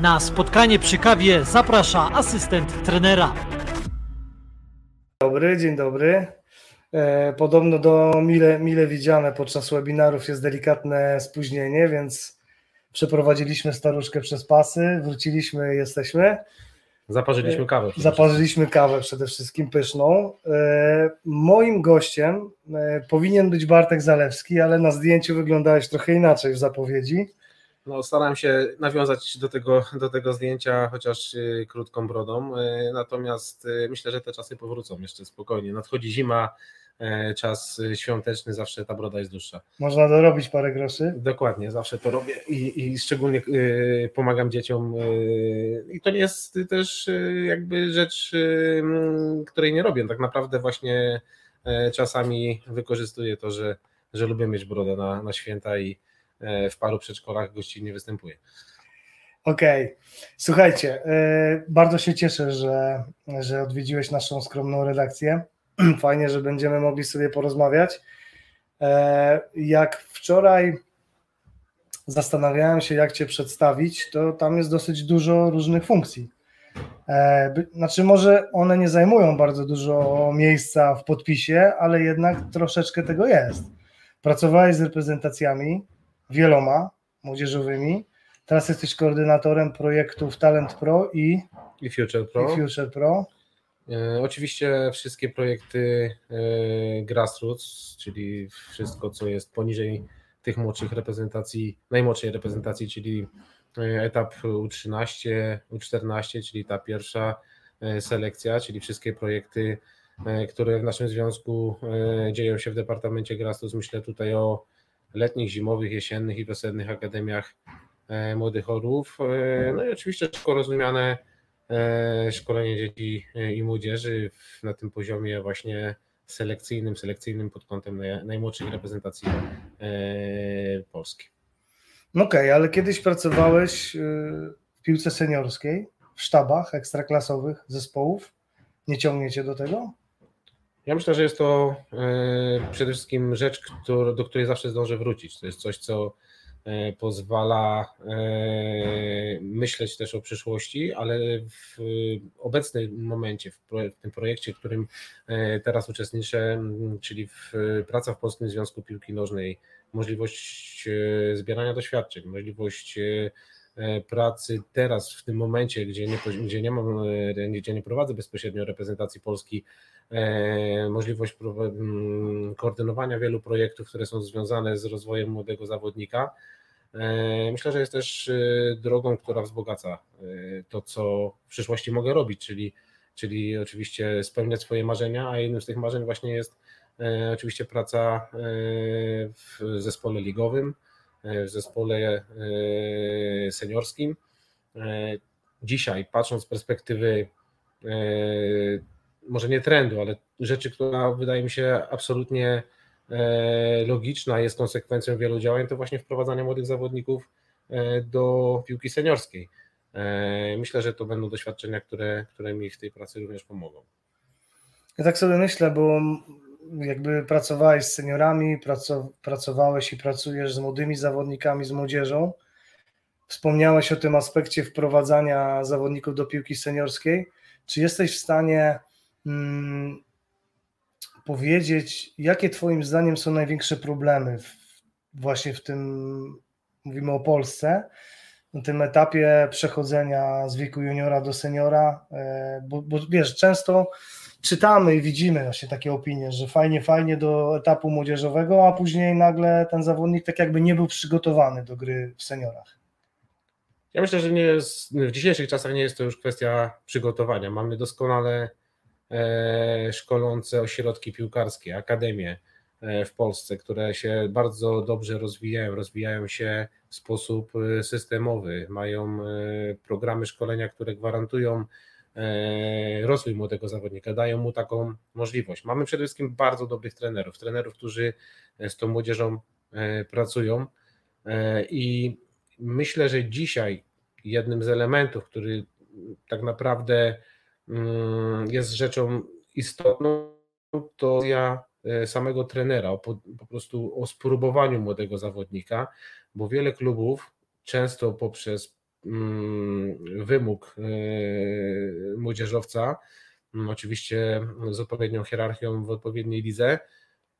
Na spotkanie przy kawie zaprasza asystent trenera. Dobry, dzień dobry. E, podobno do mile, mile widziane podczas webinarów jest delikatne spóźnienie, więc przeprowadziliśmy staruszkę przez pasy, wróciliśmy, jesteśmy. Zaparzyliśmy kawę. Zaparzyliśmy kawę przede wszystkim pyszną. E, moim gościem e, powinien być Bartek Zalewski, ale na zdjęciu wyglądałeś trochę inaczej w zapowiedzi. No, starałem się nawiązać do tego, do tego zdjęcia, chociaż y, krótką brodą. Y, natomiast y, myślę, że te czasy powrócą jeszcze spokojnie. Nadchodzi zima, czas świąteczny, zawsze ta broda jest dłuższa. Można dorobić parę groszy. Dokładnie, zawsze to robię i, i szczególnie pomagam dzieciom. I to nie jest też jakby rzecz, której nie robię. Tak naprawdę właśnie czasami wykorzystuję to, że, że lubię mieć brodę na, na święta i E, w paru przedszkolach gościnnie występuje. Okej, okay. słuchajcie, e, bardzo się cieszę, że, że odwiedziłeś naszą skromną redakcję. Fajnie, że będziemy mogli sobie porozmawiać. E, jak wczoraj zastanawiałem się, jak Cię przedstawić, to tam jest dosyć dużo różnych funkcji. Znaczy, może one nie zajmują bardzo dużo miejsca w podpisie, ale jednak troszeczkę tego jest. Pracowałeś z reprezentacjami, wieloma młodzieżowymi. Teraz jesteś koordynatorem projektów Talent Pro i, I Future Pro. I Future Pro. E, oczywiście wszystkie projekty e, grassroots, czyli wszystko, co jest poniżej tych młodszych reprezentacji, najmłodszej reprezentacji, czyli e, etap U13, U14, czyli ta pierwsza e, selekcja, czyli wszystkie projekty, e, które w naszym związku dzieją się w Departamencie Grassroots. Myślę tutaj o letnich, zimowych, jesiennych i wiosennych akademiach e, młodych orłów. E, no i oczywiście szybko rozumiane e, szkolenie dzieci i młodzieży na tym poziomie właśnie selekcyjnym, selekcyjnym pod kątem najmłodszych reprezentacji Polski. No okej, okay, ale kiedyś pracowałeś w piłce seniorskiej, w sztabach ekstraklasowych zespołów. Nie ciągniecie do tego? Ja myślę, że jest to e, przede wszystkim rzecz, do której zawsze zdążę wrócić. To jest coś, co e, pozwala e, myśleć też o przyszłości, ale w obecnym momencie, w, tym projekcie, w którym teraz uczestniczę, czyli w praca w Polskim Związku Piłki Nożnej, możliwość zbierania doświadczeń, możliwość pracy teraz, w tym momencie, gdzie nie, gdzie nie, mam, gdzie nie prowadzę bezpośrednio reprezentacji Polski możliwość mm, koordynowania wielu projektów, które są związane z rozwojem młodego zawodnika. E, myślę, że jest też e, drogą, która wzbogaca to, co w przyszłości mogę robić, czyli, czyli oczywiście spełniać swoje marzenia, a jednym z tych marzeń właśnie jest oczywiście praca w zespole ligowym, w zespole seniorskim. Dzisiaj, patrząc z perspektywy może nie trendu, ale rzeczy, która wydaje mi się absolutnie e, logiczna, jest konsekwencją wielu działań, to właśnie wprowadzanie młodych zawodników e, do piłki seniorskiej. E, myślę, że to będą doświadczenia, które, które mi w tej pracy również pomogą. Ja tak sobie myślę, bo jakby pracowałeś z seniorami, pracowałeś i pracujesz z młodymi zawodnikami, z młodzieżą. Wspomniałeś o tym aspekcie wprowadzania zawodników do piłki seniorskiej. Czy jesteś w stanie Hmm, powiedzieć, jakie Twoim zdaniem są największe problemy w, właśnie w tym, mówimy o Polsce, na tym etapie przechodzenia z wieku juniora do seniora, e, bo, bo wiesz, często czytamy i widzimy właśnie takie opinie, że fajnie, fajnie do etapu młodzieżowego, a później nagle ten zawodnik tak jakby nie był przygotowany do gry w seniorach. Ja myślę, że nie jest, w dzisiejszych czasach nie jest to już kwestia przygotowania. Mamy doskonale szkolące ośrodki piłkarskie, akademie e, w Polsce, które się bardzo dobrze rozwijają, rozwijają się w sposób e, systemowy, mają programy szkolenia, które gwarantują rozwój młodego zawodnika, dają mu taką możliwość. Mamy przede wszystkim bardzo dobrych trenerów, trenerów, którzy z tą młodzieżą pracują i myślę, że dzisiaj jednym z elementów, który tak naprawdę jest rzeczą istotną, to ja e, samego trenera, po, po prostu o spróbowaniu młodego zawodnika, bo wiele klubów często poprzez mm, wymóg młodzieżowca, mm, oczywiście z odpowiednią hierarchią w odpowiedniej lidze,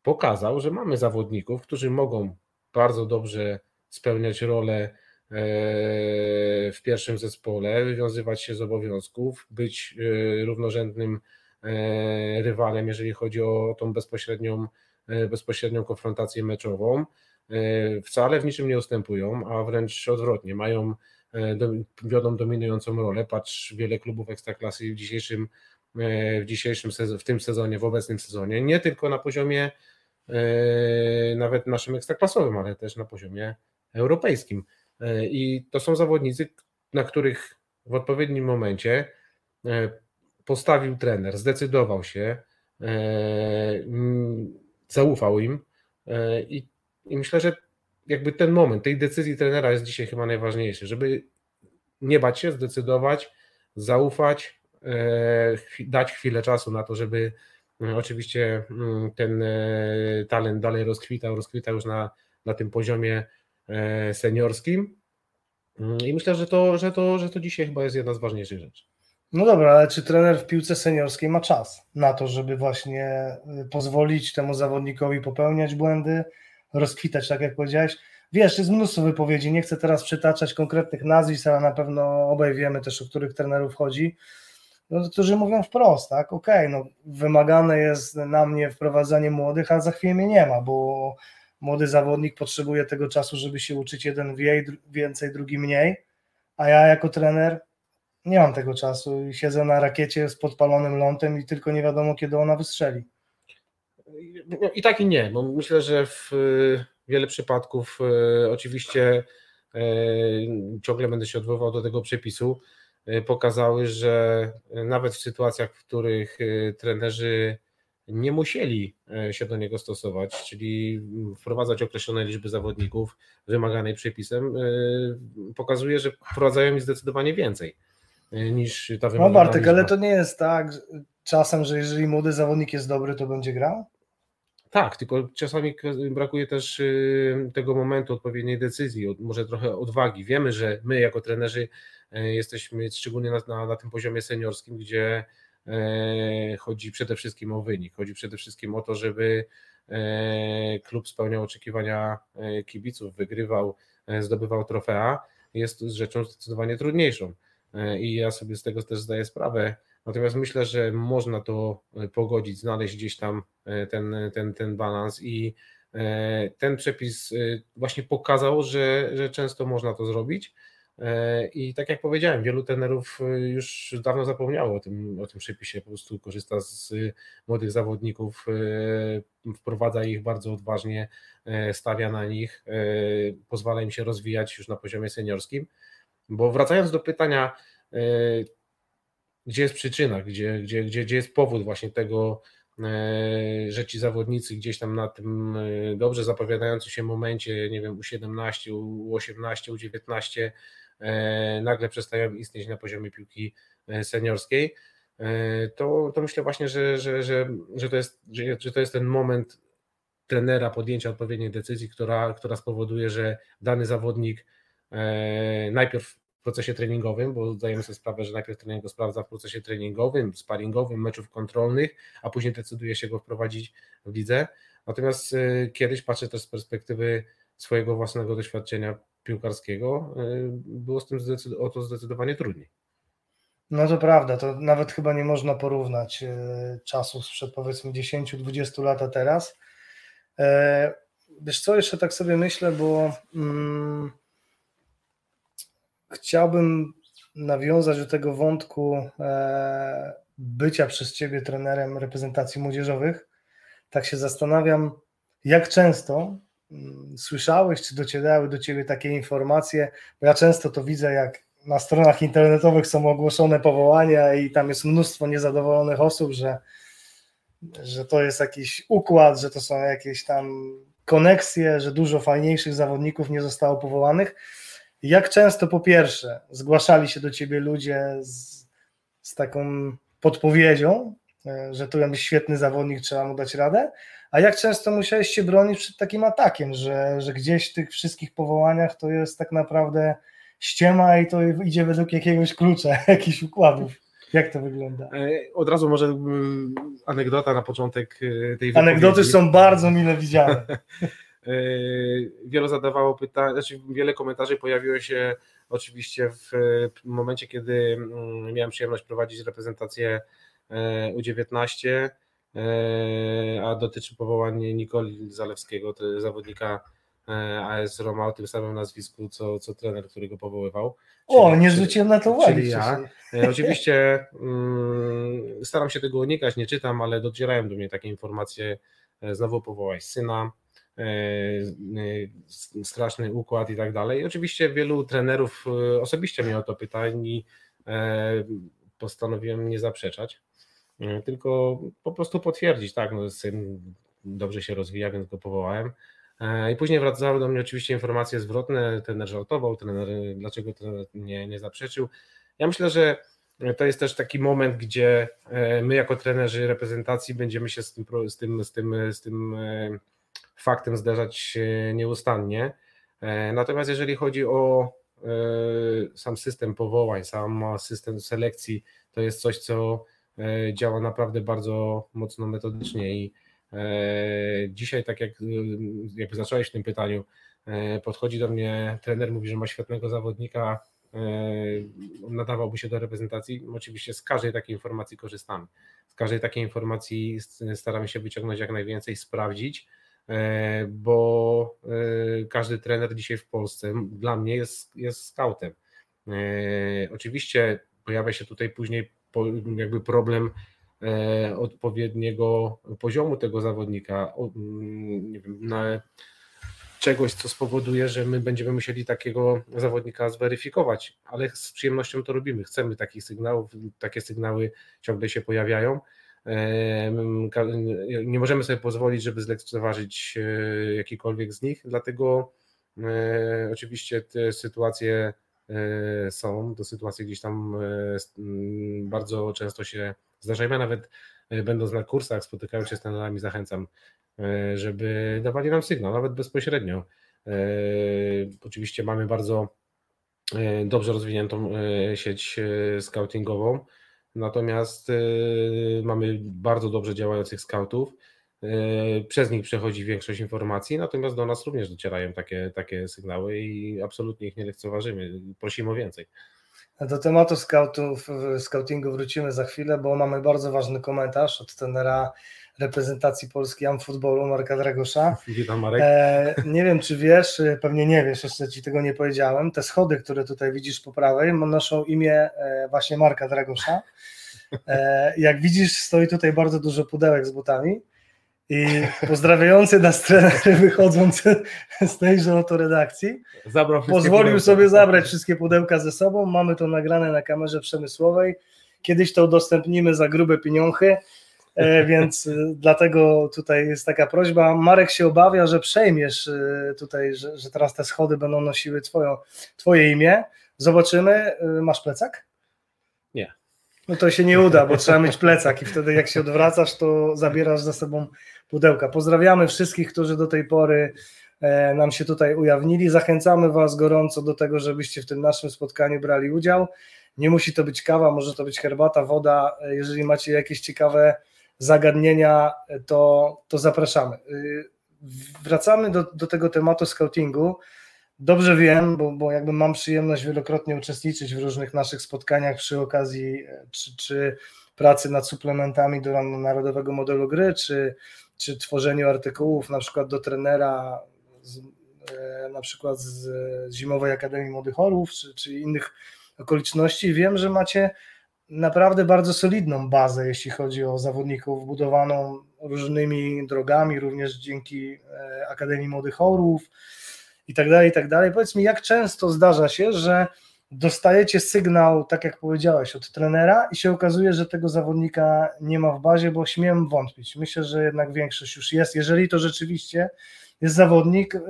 pokazał, że mamy zawodników, którzy mogą bardzo dobrze spełniać rolę w pierwszym zespole, wywiązywać się z obowiązków, być równorzędnym rywalem, jeżeli chodzi o tą bezpośrednią, bezpośrednią konfrontację meczową. Wcale w niczym nie ustępują, a wręcz odwrotnie, mają wiodą dominującą rolę. Patrz, wiele klubów ekstraklasy w dzisiejszym, w dzisiejszym w tym sezonie, w obecnym sezonie, nie tylko na poziomie nawet naszym ekstraklasowym, ale też na poziomie europejskim. E, I to są zawodnicy, na których w odpowiednim momencie e, postawił trener, zdecydował się, e, zaufał im i, i myślę, że jakby ten moment tej decyzji trenera jest dzisiaj chyba najważniejszy, żeby nie bać się, zdecydować, zaufać, dać chwilę czasu na to, żeby oczywiście ten talent dalej rozkwitał, rozkwitał już na, na tym poziomie seniorskim. Mm, I myślę, że to, że, to, że to dzisiaj chyba jest jedna z ważniejszych rzeczy. No dobra, ale czy trener w piłce seniorskiej ma czas na to, żeby właśnie y, pozwolić temu zawodnikowi popełniać błędy, rozkwitać, tak jak powiedziałeś? Wiesz, jest mnóstwo wypowiedzi, nie chcę teraz przytaczać konkretnych nazwisk, ale na pewno obaj wiemy też, o których trenerów chodzi, no, którzy mówią wprost, tak, okej, okay, no wymagane jest na mnie wprowadzanie młodych, a za chwilę mnie nie ma, bo młody zawodnik potrzebuje tego czasu, żeby się uczyć, jeden więcej, drugi mniej, a ja jako trener nie mam tego czasu i siedzę na rakiecie z podpalonym lądem i tylko nie wiadomo, kiedy ona wystrzeli. I tak i nie. No myślę, że w wiele przypadków e, oczywiście e, ciągle będę się odwoływał do tego przepisu, pokazały, że nawet w sytuacjach, w których trenerzy nie musieli e, się do niego stosować, czyli wprowadzać określone liczby zawodników wymaganej przepisem, e, pokazuje, że wprowadzają ich zdecydowanie więcej e, niż ta wymagana No Bartek, liczba. ale to nie jest tak czasem, że jeżeli młody zawodnik jest dobry, to będzie grał? Tak, tylko czasami brakuje też tego momentu odpowiedniej decyzji, może trochę odwagi. Wiemy, że my jako trenerzy jesteśmy szczególnie na, na, na tym poziomie seniorskim, gdzie chodzi przede wszystkim o wynik, chodzi przede wszystkim o to, żeby e, klub spełniał oczekiwania e, kibiców, wygrywał, zdobywał trofea, jest rzeczą zdecydowanie trudniejszą. I ja sobie z tego też zdaję sprawę. Natomiast myślę, że można to pogodzić, znaleźć gdzieś tam ten, ten, ten balans i ten przepis właśnie pokazał, że, że często można to zrobić. E, I tak jak powiedziałem, wielu trenerów e, już dawno zapomniało o tym, o tym przepisie, po prostu korzysta z młodych zawodników, e, wprowadza ich bardzo odważnie, stawia na nich, pozwala im się rozwijać już na poziomie seniorskim. Bo wracając do pytania, gdzie jest przyczyna, gdzie, gdzie, gdzie, gdzie jest powód właśnie tego, że ci zawodnicy gdzieś tam na tym dobrze zapowiadającym się momencie, nie wiem, u 17, u 18, u 19 E, nagle przestają istnieć na poziomie piłki e, seniorskiej, e, to, to myślę właśnie, że, że, że, że, to jest, że, że to jest ten moment trenera podjęcia odpowiedniej decyzji, która, która spowoduje, że dany zawodnik najpierw w procesie treningowym, bo zdajemy sobie sprawę, że najpierw trener go sprawdza w procesie treningowym, sparingowym, meczów kontrolnych, a później decyduje się go wprowadzić w lidze. Natomiast kiedyś patrzę też z perspektywy swojego własnego doświadczenia piłkarskiego, y, było z tym o to zdecydowanie trudniej. No to prawda, to nawet chyba nie można porównać y, czasów sprzed powiedzmy 10-20 lat a teraz. E, wiesz co, jeszcze tak sobie myślę, bo mm, chciałbym nawiązać do tego wątku e, bycia przez Ciebie trenerem reprezentacji młodzieżowych. Tak się zastanawiam, jak często słyszałeś, czy docierały do ciebie takie informacje? Bo ja często to widzę, jak na stronach internetowych są ogłoszone powołania i tam jest mnóstwo niezadowolonych osób, że, że to jest jakiś układ, że to są jakieś tam koneksje, że dużo fajniejszych zawodników nie zostało powołanych. Jak często po pierwsze zgłaszali się do ciebie ludzie z, z taką podpowiedzią, e, że tu jest świetny zawodnik, trzeba mu dać radę, a jak często musiałeś się bronić przed takim atakiem, że, że gdzieś w tych wszystkich powołaniach to jest tak naprawdę ściema i to idzie według jakiegoś klucza, jakichś układów. Jak to wygląda? E, od razu może mm, anegdota na początek e, tej wypowiedzi. Anegdoty są bardzo mile widziane. E, wielu zadawało pytań, znaczy wiele komentarzy pojawiło się oczywiście w momencie, kiedy mm, miałem przyjemność prowadzić reprezentację U19, a dotyczy powołania Nikoli Zalewskiego, zawodnika AS Roma o tym samym nazwisku, co, co trener, który go powoływał. O, nie zwróciłem na to uwagi. Czyli ja. Oczywiście mm, staram się tego unikać, nie czytam, ale docierają do mnie takie informacje, znowu powołać syna, straszny układ i tak dalej. Oczywiście wielu trenerów osobiście mnie o to pyta i postanowiłem nie zaprzeczać, tylko po prostu potwierdzić, tak, no syn dobrze się rozwija, więc go powołałem. E, I później wracały do mnie oczywiście informacje zwrotne, trener żartował, trener, dlaczego trener nie, nie zaprzeczył. Ja myślę, że to jest też taki moment, gdzie e, my jako trenerzy reprezentacji będziemy się z tym, z tym, z tym, z tym e, faktem zdarzać nieustannie. Natomiast jeżeli chodzi o sam system powołań, sam system selekcji, to jest coś, co działa naprawdę bardzo mocno metodycznie i E, dzisiaj, tak jak jakby zacząłeś w tym pytaniu, e, podchodzi do mnie trener, mówi, że ma świetnego zawodnika, e, nadawałby się do reprezentacji. Oczywiście z każdej takiej informacji korzystamy. Z każdej takiej informacji staramy się wyciągnąć jak najwięcej, sprawdzić, bo każdy trener dzisiaj w Polsce dla mnie jest, jest scoutem. Oczywiście pojawia się tutaj później jakby problem E, odpowiedniego poziomu tego zawodnika, mm, na czegoś, co spowoduje, że my będziemy musieli takiego zawodnika zweryfikować, ale z przyjemnością to robimy. Chcemy takich sygnałów, takie sygnały ciągle się pojawiają. E, nie możemy sobie pozwolić, żeby zlekceważyć e, jakikolwiek z nich, dlatego oczywiście te sytuacje są, do sytuacji gdzieś tam bardzo często się zdarzają. Ja nawet e, będąc na kursach, spotykając się z trenerami, zachęcam, e, żeby dawali nam sygnał, nawet bezpośrednio. E, oczywiście mamy bardzo dobrze rozwiniętą sieć scoutingową, natomiast mamy bardzo dobrze działających scoutów. Przez nich przechodzi większość informacji, natomiast do nas również docierają takie, takie sygnały i absolutnie ich nie lekceważymy. Prosimy o więcej. Do tematu scoutów, scoutingu wrócimy za chwilę, bo mamy bardzo ważny komentarz od tenera reprezentacji Polski Amfootballu Marka Dragosza. Witam Marek. E, nie wiem czy wiesz, pewnie nie wiesz, jeszcze Ci tego nie powiedziałem. Te schody, które tutaj widzisz po prawej noszą imię e, właśnie Marka Dragosza. E, jak widzisz stoi tutaj bardzo dużo pudełek z butami i pozdrawiający nas trener wychodząc z tejże oto redakcji pozwolił pudełka. sobie zabrać wszystkie pudełka ze sobą. Mamy to nagrane na kamerze przemysłowej. Kiedyś to udostępnimy za grube pieniądze, e, więc e, dlatego tutaj jest taka prośba. Marek się obawia, że przejmiesz e, tutaj, że, że teraz te schody będą nosiły twoją, twoje imię. Zobaczymy. Masz plecak? No to się nie uda, bo trzeba mieć plecak i wtedy jak się odwracasz, to zabierasz za sobą pudełka. Pozdrawiamy wszystkich, którzy do tej pory e, nam się tutaj ujawnili. Zachęcamy Was gorąco do tego, żebyście w tym naszym spotkaniu brali udział. Nie musi to być kawa, może to być herbata, woda. E, jeżeli macie jakieś ciekawe zagadnienia, e, to, to zapraszamy. Wracamy do, do tego tematu scoutingu. Dobrze wiem, bo, bo jakby mam przyjemność wielokrotnie uczestniczyć w różnych naszych spotkaniach przy okazji czy, czy pracy nad suplementami do narodowego modelu gry, czy czy tworzeniu artykułów na przykład do trenera z, e, na przykład z Zimowej Akademii Młodych Orłów, czy, czy innych okoliczności. Wiem, że macie naprawdę bardzo solidną bazę, jeśli chodzi o zawodników, budowaną różnymi drogami, również dzięki e, Akademii Młodych Orłów i tak dalej, i tak dalej. Powiedz mi, jak często zdarza się, że dostajecie sygnał, tak jak powiedziałeś, od trenera i się okazuje, że tego zawodnika nie ma w bazie, bo śmiem wątpić. Myślę, że jednak większość już jest, jeżeli to rzeczywiście jest zawodnik y,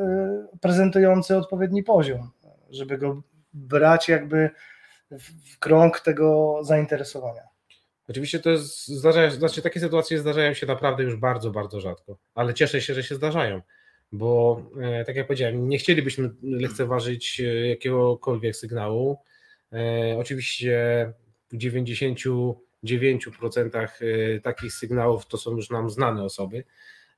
prezentujący odpowiedni poziom, żeby go brać jakby w krąg tego zainteresowania. Oczywiście to jest, zdarzają, znaczy takie sytuacje zdarzają się naprawdę już bardzo, bardzo rzadko, ale cieszę się, że się zdarzają. Bo tak jak powiedziałem, nie chcielibyśmy lekceważyć jakiegokolwiek sygnału. Oczywiście w 99% takich sygnałów to są już nam znane osoby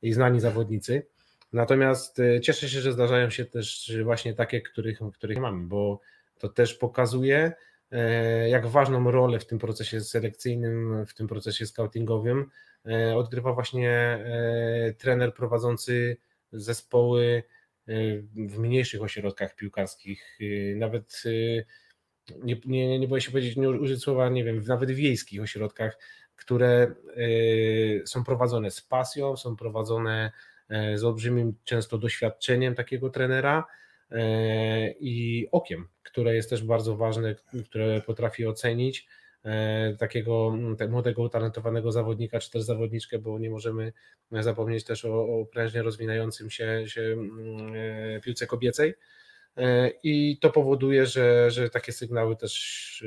i znani zawodnicy. Natomiast cieszę się, że zdarzają się też właśnie takie, których, których mamy, bo to też pokazuje, E, jak ważną rolę w tym procesie selekcyjnym, w tym procesie scoutingowym e, odgrywa właśnie e, trener prowadzący zespoły w mniejszych ośrodkach piłkarskich, nawet nie, nie, nie boję się powiedzieć, nie użyć słowa, nie wiem, nawet wiejskich ośrodkach, które są prowadzone z pasją, są prowadzone z olbrzymim często doświadczeniem takiego trenera, E, i okiem, które jest też bardzo ważne, które potrafi ocenić. e, takiego młodego, utalentowanego zawodnika, czy też zawodniczkę, bo nie możemy zapomnieć też o, o prężnie rozwijającym się, się e, piłce kobiecej. I to powoduje, że, że takie sygnały też,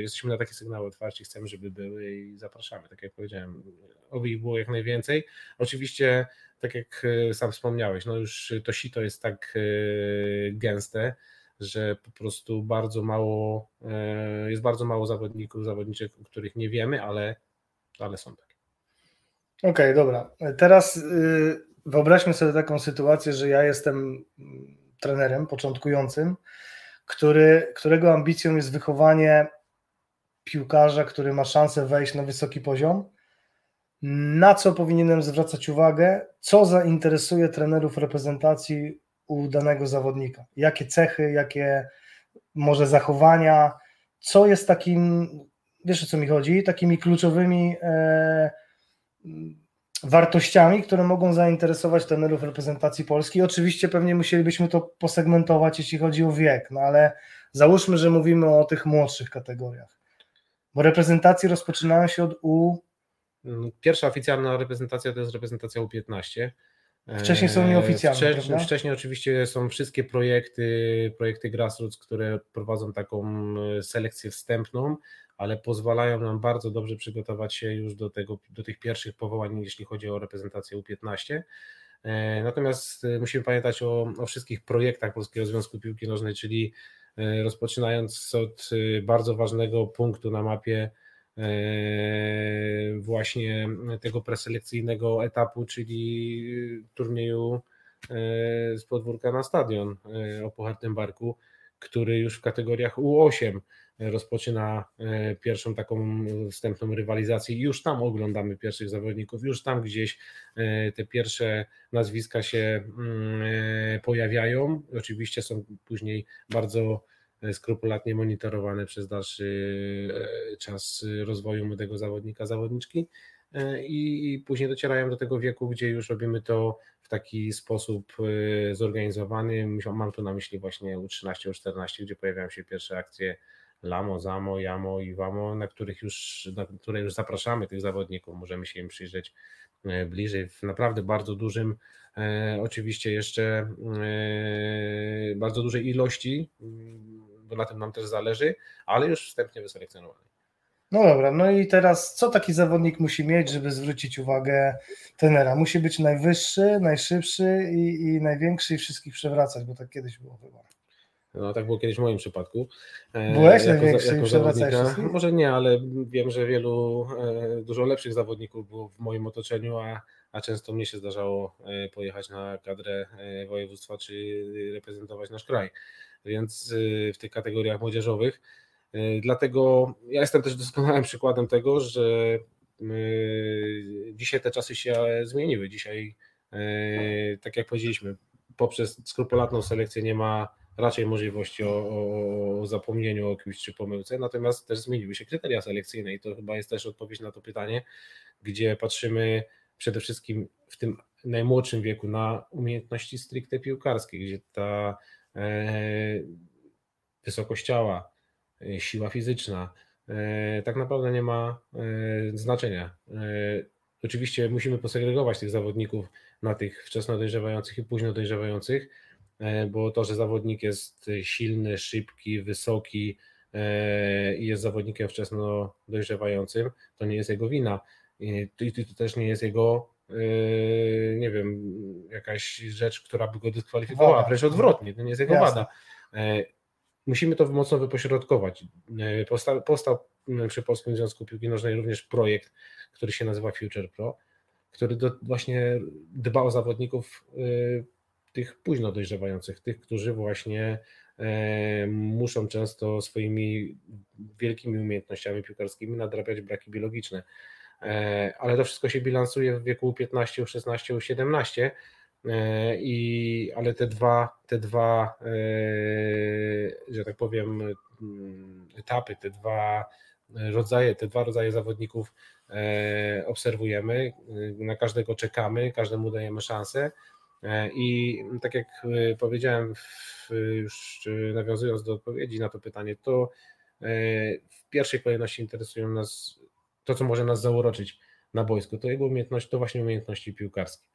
jesteśmy na takie sygnały otwarci, chcemy, żeby były i zapraszamy. Tak jak powiedziałem, oby ich było jak najwięcej. Oczywiście tak jak e, sam wspomniałeś, no już to sito jest tak e, gęste, że po prostu bardzo mało, e, jest bardzo mało zawodników, zawodniczek, o których nie wiemy, ale, ale są takie. Okej, okay, dobra. Teraz y, wyobraźmy sobie taką sytuację, że ja jestem trenerem początkującym, który, którego ambicją jest wychowanie piłkarza, który ma szansę wejść na wysoki poziom na co powinienem zwracać uwagę, co zainteresuje trenerów reprezentacji u danego zawodnika, jakie cechy, jakie może zachowania, co jest takim, wiesz o co mi chodzi, takimi kluczowymi e, wartościami, które mogą zainteresować trenerów reprezentacji Polski. Oczywiście pewnie musielibyśmy to posegmentować, jeśli chodzi o wiek, no ale załóżmy, że mówimy o tych młodszych kategoriach, bo reprezentacje rozpoczynają się od U. Mm, pierwsza oficjalna reprezentacja to jest reprezentacja U15. Wcześniej są nieoficjalne. Wcześniej, wcześniej oczywiście są wszystkie projekty, projekty grassroots, które prowadzą taką e, selekcję wstępną, ale pozwalają nam bardzo dobrze przygotować się już do, tego, do tych pierwszych powołań, jeśli chodzi o reprezentację U15. E, natomiast e, musimy pamiętać o, o wszystkich projektach Polskiego Związku Piłki Nożnej, czyli rozpoczynając od bardzo ważnego punktu na mapie E, właśnie tego preselekcyjnego etapu, czyli turnieju e, z podwórka na stadion e, o Puchartym Barku, który już w kategoriach U8 rozpoczyna pierwszą taką wstępną rywalizację. Już tam oglądamy pierwszych zawodników, już tam gdzieś te pierwsze nazwiska się mm, pojawiają. Oczywiście są później bardzo skrupulatnie monitorowane przez dalszy e, czas rozwoju młodego zawodnika, zawodniczki e, i, później docierają do tego wieku, gdzie już robimy to w taki sposób e, zorganizowany. Mam tu na myśli właśnie U13, U14, gdzie pojawiają się pierwsze akcje Lamo, Zamo, Jamo i Wamo, na których już, na które już zapraszamy tych zawodników, możemy się im przyjrzeć bliżej w naprawdę bardzo dużym, oczywiście jeszcze bardzo dużej ilości bo na tym nam też zależy, ale już wstępnie wyselekcjonowany. No dobra, no i teraz co taki zawodnik musi mieć, żeby zwrócić uwagę tenera? Musi być najwyższy, najszybszy i, i największy i wszystkich przewracać, bo tak kiedyś było chyba. No tak było kiedyś w moim przypadku. E, Byłeś jako, największy jako i przewracałeś Może nie, ale wiem, że wielu e, dużo lepszych zawodników było w moim otoczeniu, a, a często mnie się zdarzało e, pojechać na kadrę województwa czy reprezentować nasz kraj więc y, w tych kategoriach młodzieżowych. Y, dlatego ja jestem też doskonałym przykładem tego, że y, dzisiaj te czasy się zmieniły. Dzisiaj, tak jak powiedzieliśmy, poprzez skrupulatną selekcję nie ma raczej możliwości o, o, zapomnieniu o kimś czy pomyłce, natomiast też zmieniły się kryteria selekcyjne i to chyba jest też odpowiedź na to pytanie, gdzie patrzymy przede wszystkim w tym najmłodszym wieku na umiejętności stricte piłkarskie, gdzie ta wysokość ciała, e, siła fizyczna, e, tak naprawdę nie ma znaczenia. Oczywiście musimy posegregować tych zawodników na tych wczesno dojrzewających i późno dojrzewających, bo to, że zawodnik jest silny, szybki, wysoki i jest zawodnikiem wczesno dojrzewającym, to nie jest jego wina. I to też nie jest jego nie wiem, jakaś rzecz, która by go dyskwalifikowała, Wada. wręcz odwrotnie, to nie jest jego Jasne. wada. Musimy to mocno wypośrodkować. Powstał, powstał przy Polskim Związku Piłki Nożnej również projekt, który się nazywa Future Pro, który do, właśnie dba o zawodników tych późno dojrzewających, tych, którzy właśnie muszą często swoimi wielkimi umiejętnościami piłkarskimi nadrabiać braki biologiczne. E, ale to wszystko się bilansuje w wieku 15, 16, 17. E, I, ale te dwa, te dwa, e, że tak powiem, mm, etapy, te dwa rodzaje, te dwa rodzaje zawodników e, obserwujemy, na każdego czekamy, każdemu dajemy szansę. I tak jak powiedziałem, już nawiązując do odpowiedzi na to pytanie, to w pierwszej kolejności interesują nas to, co może nas zauroczyć na boisku, to jego umiejętność, to właśnie umiejętności piłkarskie.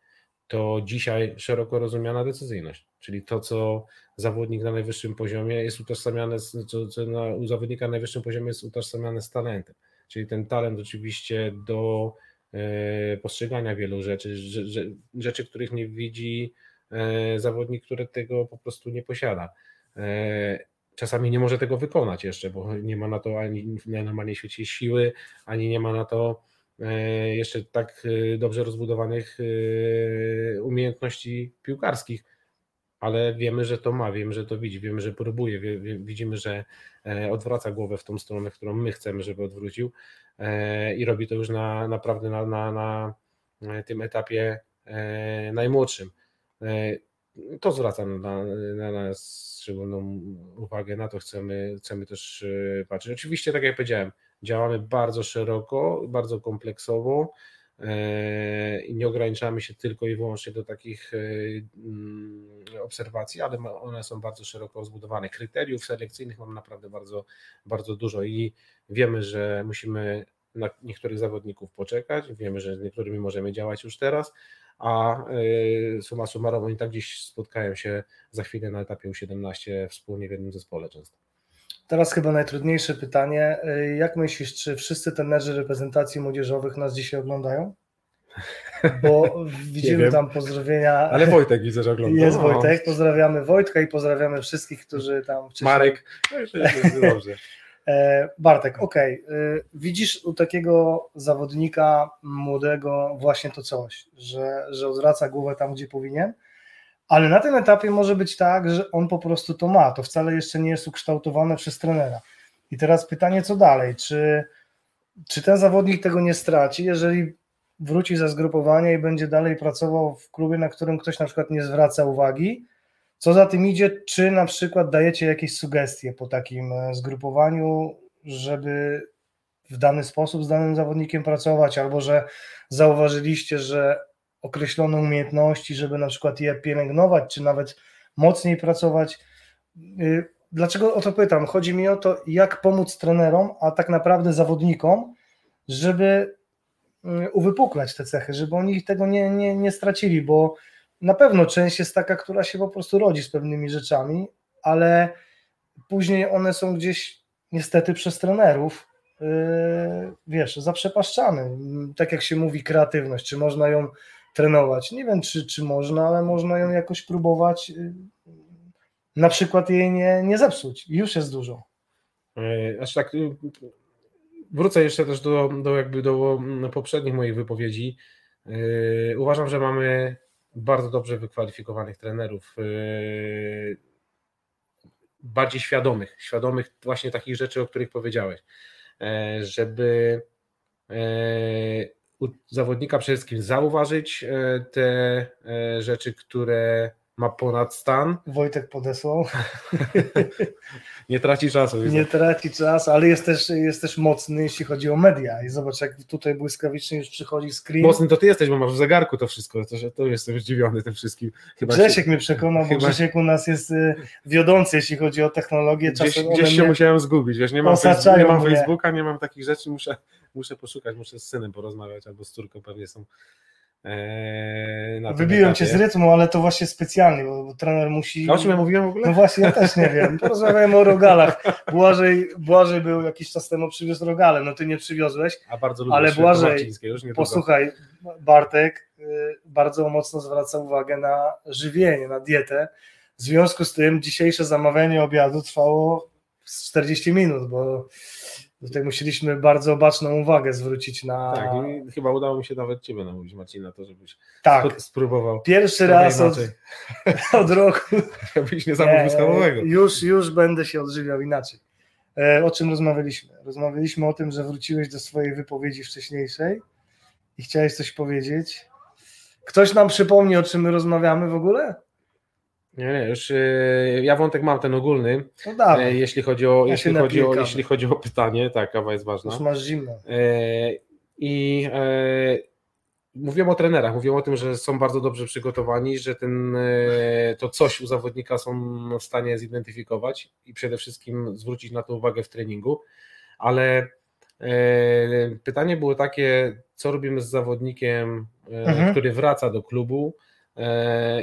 To dzisiaj szeroko rozumiana decyzyjność, czyli to, co zawodnik na najwyższym poziomie jest utożsamiane, z, co, co na, u zawodnika na najwyższym poziomie jest utożsamiane z talentem. Czyli ten talent oczywiście do e, postrzegania wielu rzeczy, że, rzeczy, których nie widzi e, zawodnik, który tego po prostu nie posiada. E, czasami nie może tego wykonać jeszcze, bo nie ma na to ani na normalnej świecie siły, ani nie ma na to e, jeszcze tak e, dobrze rozbudowanych e, umiejętności piłkarskich, ale wiemy, że to ma, wiemy, że to widzi, wiemy, że próbuje, widzimy, że odwraca głowę w tą stronę, którą my chcemy, żeby odwrócił i robi to już na, naprawdę na, na, na tym etapie najmłodszym. To zwraca na, na nas szczególną uwagę, na to chcemy, chcemy też e, patrzeć. Oczywiście, tak jak powiedziałem, działamy bardzo szeroko, bardzo kompleksowo e, i nie ograniczamy się tylko i wyłącznie do takich e, mm, obserwacji, ale one są bardzo szeroko rozbudowane. Kryteriów selekcyjnych mam naprawdę bardzo, bardzo dużo i wiemy, że musimy na niektórych zawodników poczekać, wiemy, że z niektórymi możemy działać już teraz, a y, summa summarum oni tak gdzieś spotkają się za chwilę na etapie U17 wspólnie w jednym zespole często. Teraz chyba najtrudniejsze pytanie. Y, Jak myślisz, czy wszyscy trenerzy reprezentacji młodzieżowych nas dzisiaj oglądają? Bo widzimy tam pozdrowienia. Ale Wojtek widzę, że ogląda. Jest No. Wojtek. Pozdrawiamy Wojtka i pozdrawiamy wszystkich, którzy tam wcześniej. Marek. No dobrze. E, Bartek, okej. y, Widzisz u takiego zawodnika młodego właśnie to coś, że, że odwraca głowę tam, gdzie powinien, ale na tym etapie może być tak, że on po prostu to ma. To wcale jeszcze nie jest ukształtowane przez trenera. I teraz pytanie, co dalej? Czy, czy ten zawodnik tego nie straci, jeżeli wróci ze zgrupowania i będzie dalej pracował w klubie, na którym ktoś na przykład nie zwraca uwagi? Co za tym idzie, czy na przykład dajecie jakieś sugestie po takim e, zgrupowaniu, żeby w dany sposób z danym zawodnikiem pracować, albo że zauważyliście, że określone umiejętności, żeby na przykład je pielęgnować, czy nawet mocniej pracować. Y, Dlaczego o to pytam? Chodzi mi o to, jak pomóc trenerom, a tak naprawdę zawodnikom, żeby y, uwypuklać te cechy, żeby oni tego nie, nie, nie stracili, bo na pewno część jest taka, która się po prostu rodzi z pewnymi rzeczami, ale później one są gdzieś niestety przez trenerów, yy, wiesz, zaprzepaszczane. Tak jak się mówi, kreatywność, czy można ją trenować? Nie wiem, czy, czy można, ale można ją jakoś próbować, yy, na przykład jej nie, nie zepsuć. Już jest dużo. E, Znaczy tak, y, wrócę jeszcze też do, do jakby do mm, poprzednich moich wypowiedzi. E, Uważam, że mamy bardzo dobrze wykwalifikowanych trenerów, e, bardziej świadomych, świadomych właśnie takich rzeczy, o których powiedziałeś, E, żeby e, u zawodnika przede wszystkim zauważyć e, te rzeczy, które ma ponad stan, Wojtek podesłał. nie traci czasu. widzę. Nie traci czas, ale jest też, jest też mocny, jeśli chodzi o media. I zobacz, jak tutaj błyskawicznie już przychodzi screen. Mocny to ty jesteś, bo masz w zegarku to wszystko, to, to jestem zdziwiony tym wszystkim. Chyba Grzesiek się, mnie przekonał, bo chyba- Grzesiek u nas jest y, wiodący, jeśli chodzi o technologię. gdzieś, Czasem gdzieś się mnie- musiałem zgubić, wiesz, nie mam, Facebooka, nie mam. Facebooka, nie mam takich rzeczy, muszę, muszę poszukać, muszę z synem porozmawiać albo z córką pewnie są e, na Wybiłem cię z rytmu, ale to właśnie specjalnie, bo, bo trener musi... A o czym ja mówiłem w ogóle? No właśnie, ja też nie wiem. Porozmawiamy o rogalach. Błażej, Błażej był jakiś czas temu, przywiózł rogale, no ty nie przywiozłeś. A bardzo lubię Ale Błażej. Posłuchaj, Bartek y, bardzo mocno zwraca uwagę na żywienie, na dietę. W związku z tym dzisiejsze zamawianie obiadu trwało z 40 minut, bo tutaj musieliśmy bardzo baczną uwagę zwrócić na... Tak, i chyba udało mi się nawet Ciebie namówić, Marcin, na to, żebyś Tak, spró- spróbował. pierwszy raz od, od roku Żebyś nie zamówił schabowego. Już, już będę się odżywiał inaczej. E, O czym rozmawialiśmy? Rozmawialiśmy o tym, że wróciłeś do swojej wypowiedzi wcześniejszej i chciałeś coś powiedzieć. Ktoś nam przypomni, o czym my rozmawiamy w ogóle? Nie, nie, już e, ja wątek mam ten ogólny, No e, dawaj, jeśli chodzi o, Ja jeśli chodzi o, jeśli chodzi o pytanie, tak, kawa jest ważna. już masz zimno. E, I e, mówiłem o trenerach, mówiłem o tym, że są bardzo dobrze przygotowani, że ten, e, to coś u zawodnika są w stanie zidentyfikować i przede wszystkim zwrócić na to uwagę w treningu, ale e, pytanie było takie, co robimy z zawodnikiem, e, Mhm. który wraca do klubu e,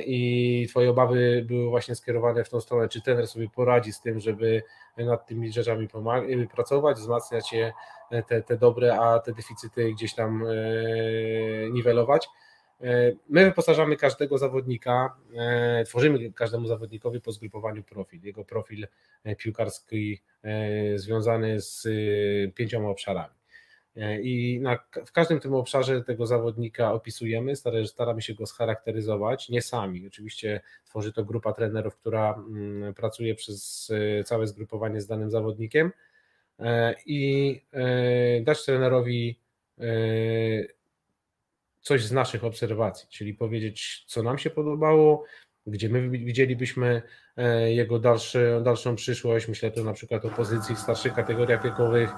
i twoje obawy były właśnie skierowane w tą stronę, czy trener sobie poradzi z tym, żeby nad tymi rzeczami pomag- pracować, wzmacniać je e, te, te dobre, a te deficyty gdzieś tam e, niwelować. E, My wyposażamy każdego zawodnika, e, tworzymy każdemu zawodnikowi po zgrupowaniu profil. Jego profil e, piłkarski e, związany z e, pięcioma obszarami. E, I na, w każdym tym obszarze tego zawodnika opisujemy, staramy, się go scharakteryzować, nie sami. Oczywiście tworzy to grupa trenerów, która mm, pracuje przez e, całe zgrupowanie z danym zawodnikiem e, i dać trenerowi coś z naszych obserwacji, czyli powiedzieć, co nam się podobało, gdzie my widzielibyśmy jego dalszy, dalszą przyszłość. Myślę tu na przykład o pozycji w starszych kategoriach wiekowych